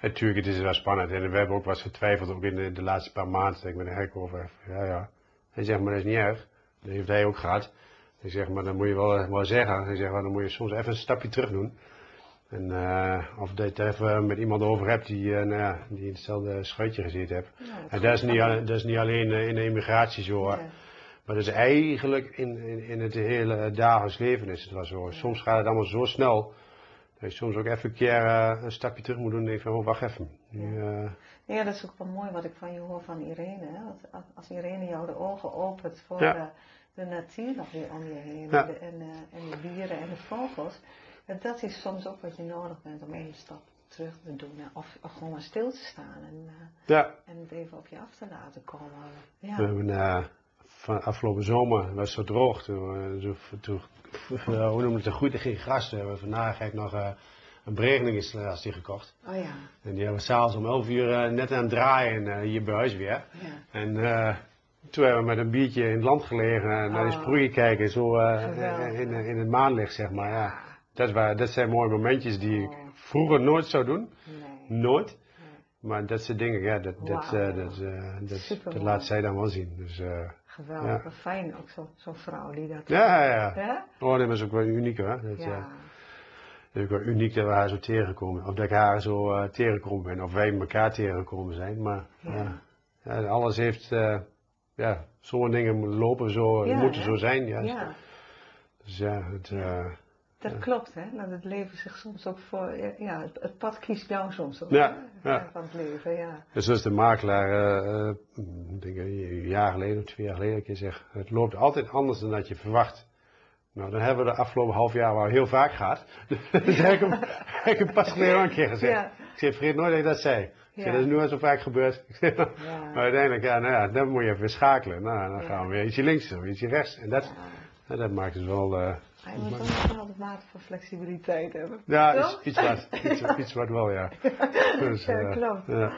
Natuurlijk, het is wel spannend. En we hebben ook wat getwijfeld, ook in de, de laatste paar maanden. Dat ik met de hek over. Ja, ja. Hij zegt, maar dat is niet erg. Dat heeft hij ook gehad. Ik zeg, maar dan moet je wel, wel zeggen. Hij zegt, maar dan moet je soms even een stapje terug doen. En eh, of dat je het even met iemand over hebt die, eh, nou ja, die in hetzelfde schuitje gezeten hebt. Ja, En dat is niet, dat is niet alleen in de immigratie zo. Ja. Maar dat is eigenlijk in, in, in het hele dagelijks leven is het wel zo. Soms gaat het allemaal zo snel. Dat je soms ook even een keer eh, een stapje terug moet doen en denk van, oh wacht even. Nu, eh, Ja, dat is ook wel mooi wat ik van je hoor van Irene. Hè? Als- als Irene jou de ogen opent voor Ja. de, de natuur nog weer om je heen. Ja. De, en, eh, en de dieren en de vogels. En dat is soms ook wat je nodig bent om één stap terug te doen. hè. Of, of gewoon maar stil te staan en, eh, Ja, en het even op je af te laten komen. Ja. we hebben eh, van afgelopen zomer was het zo droog. Toen, eh, zo- toen, eh, hoe noem het, groeide geen gras. We hebben vandaag heb ik nog eh, een beregeningsinstallatie gekocht. Oh ja, En die hebben we s'avonds om 11 uur net aan het draaien eh, hier bij huis weer. ja. En toen hebben we met een biertje in het land gelegen en naar de Oh. sproeien kijken, zo in, in het maanlicht zeg maar. Ja. Dat, waren, dat zijn mooie momentjes die ik Oh. vroeger nooit zou doen. Nee. Nooit. Maar dat soort dingen, ja, dat, dat, dat, dat, laat zij dan wel zien. Dus, Geweldig, Ja. fijn ook zo- zo'n vrouw die dat ja, ja? Oh, dat is ook wel uniek hoor. Dat, Ja. eh, dat is ook wel uniek dat we haar zo tegenkomen. Of dat ik haar zo eh, tegengekomen ben. Of wij elkaar tegengekomen zijn. Maar Ja. alles heeft, eh, ja, zo'n dingen moeten lopen zo, moeten zo zijn. Ja, Dus ja, het, dat klopt hè. Dat het leven zich soms ook voor, ja, het, het pad kiest jou soms ook. Ja, ja. Van het leven, ja. dus zoals de makelaar, ik denk een jaar geleden of twee jaar geleden, een keer zeg, het loopt altijd anders dan dat je verwacht. Nou, dan hebben we de afgelopen half jaar wel heel vaak gehad. [laughs] dat heb ik hem, heb ik hem pas geleden een keer gezegd. Ja. Ik zeg, vergeet nooit dat ik dat zei. Ik zeg, Ja. dat is nu al zo vaak gebeurd. Ik zeg, Ja. Maar uiteindelijk, ja, nou ja, dan moet je even schakelen. Nou, dan Ja. gaan we weer ietsje links of ietsje rechts. En dat, Ja. en dat maakt het wel, eh, Hij moet ook een bepaalde mate van flexibiliteit hebben. ja, Toch? iets, [laughs] iets wat. Iets, iets wat wel, ja. Dus, Ja, eh, klopt. ja.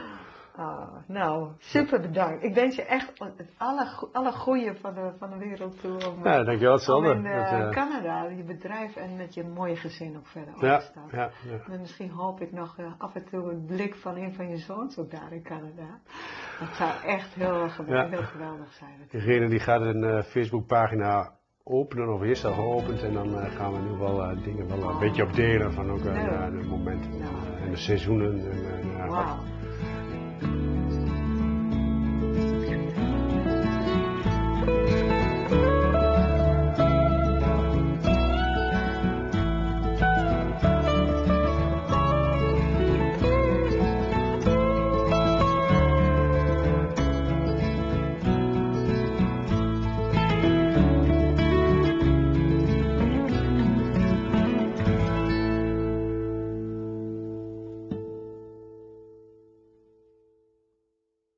Ah, nou, super bedankt. Ik wens je echt het alle, alle goede van de, van de wereld toe om, Ja, dankjewel om hetzelfde. in eh, Dat, eh, Canada je bedrijf en met je mooie gezin ook verder ja. En misschien hoop ik nog eh, af en toe een blik van een van je zoons ook daar in Canada. Dat zou echt heel, geweldig, Ja. heel geweldig zijn. Degene die gaat een eh, Facebookpagina openen of is al geopend. En dan eh, gaan we nu wel eh, dingen wel een beetje op delen van ook ja, de momenten en, de seizoenen. En.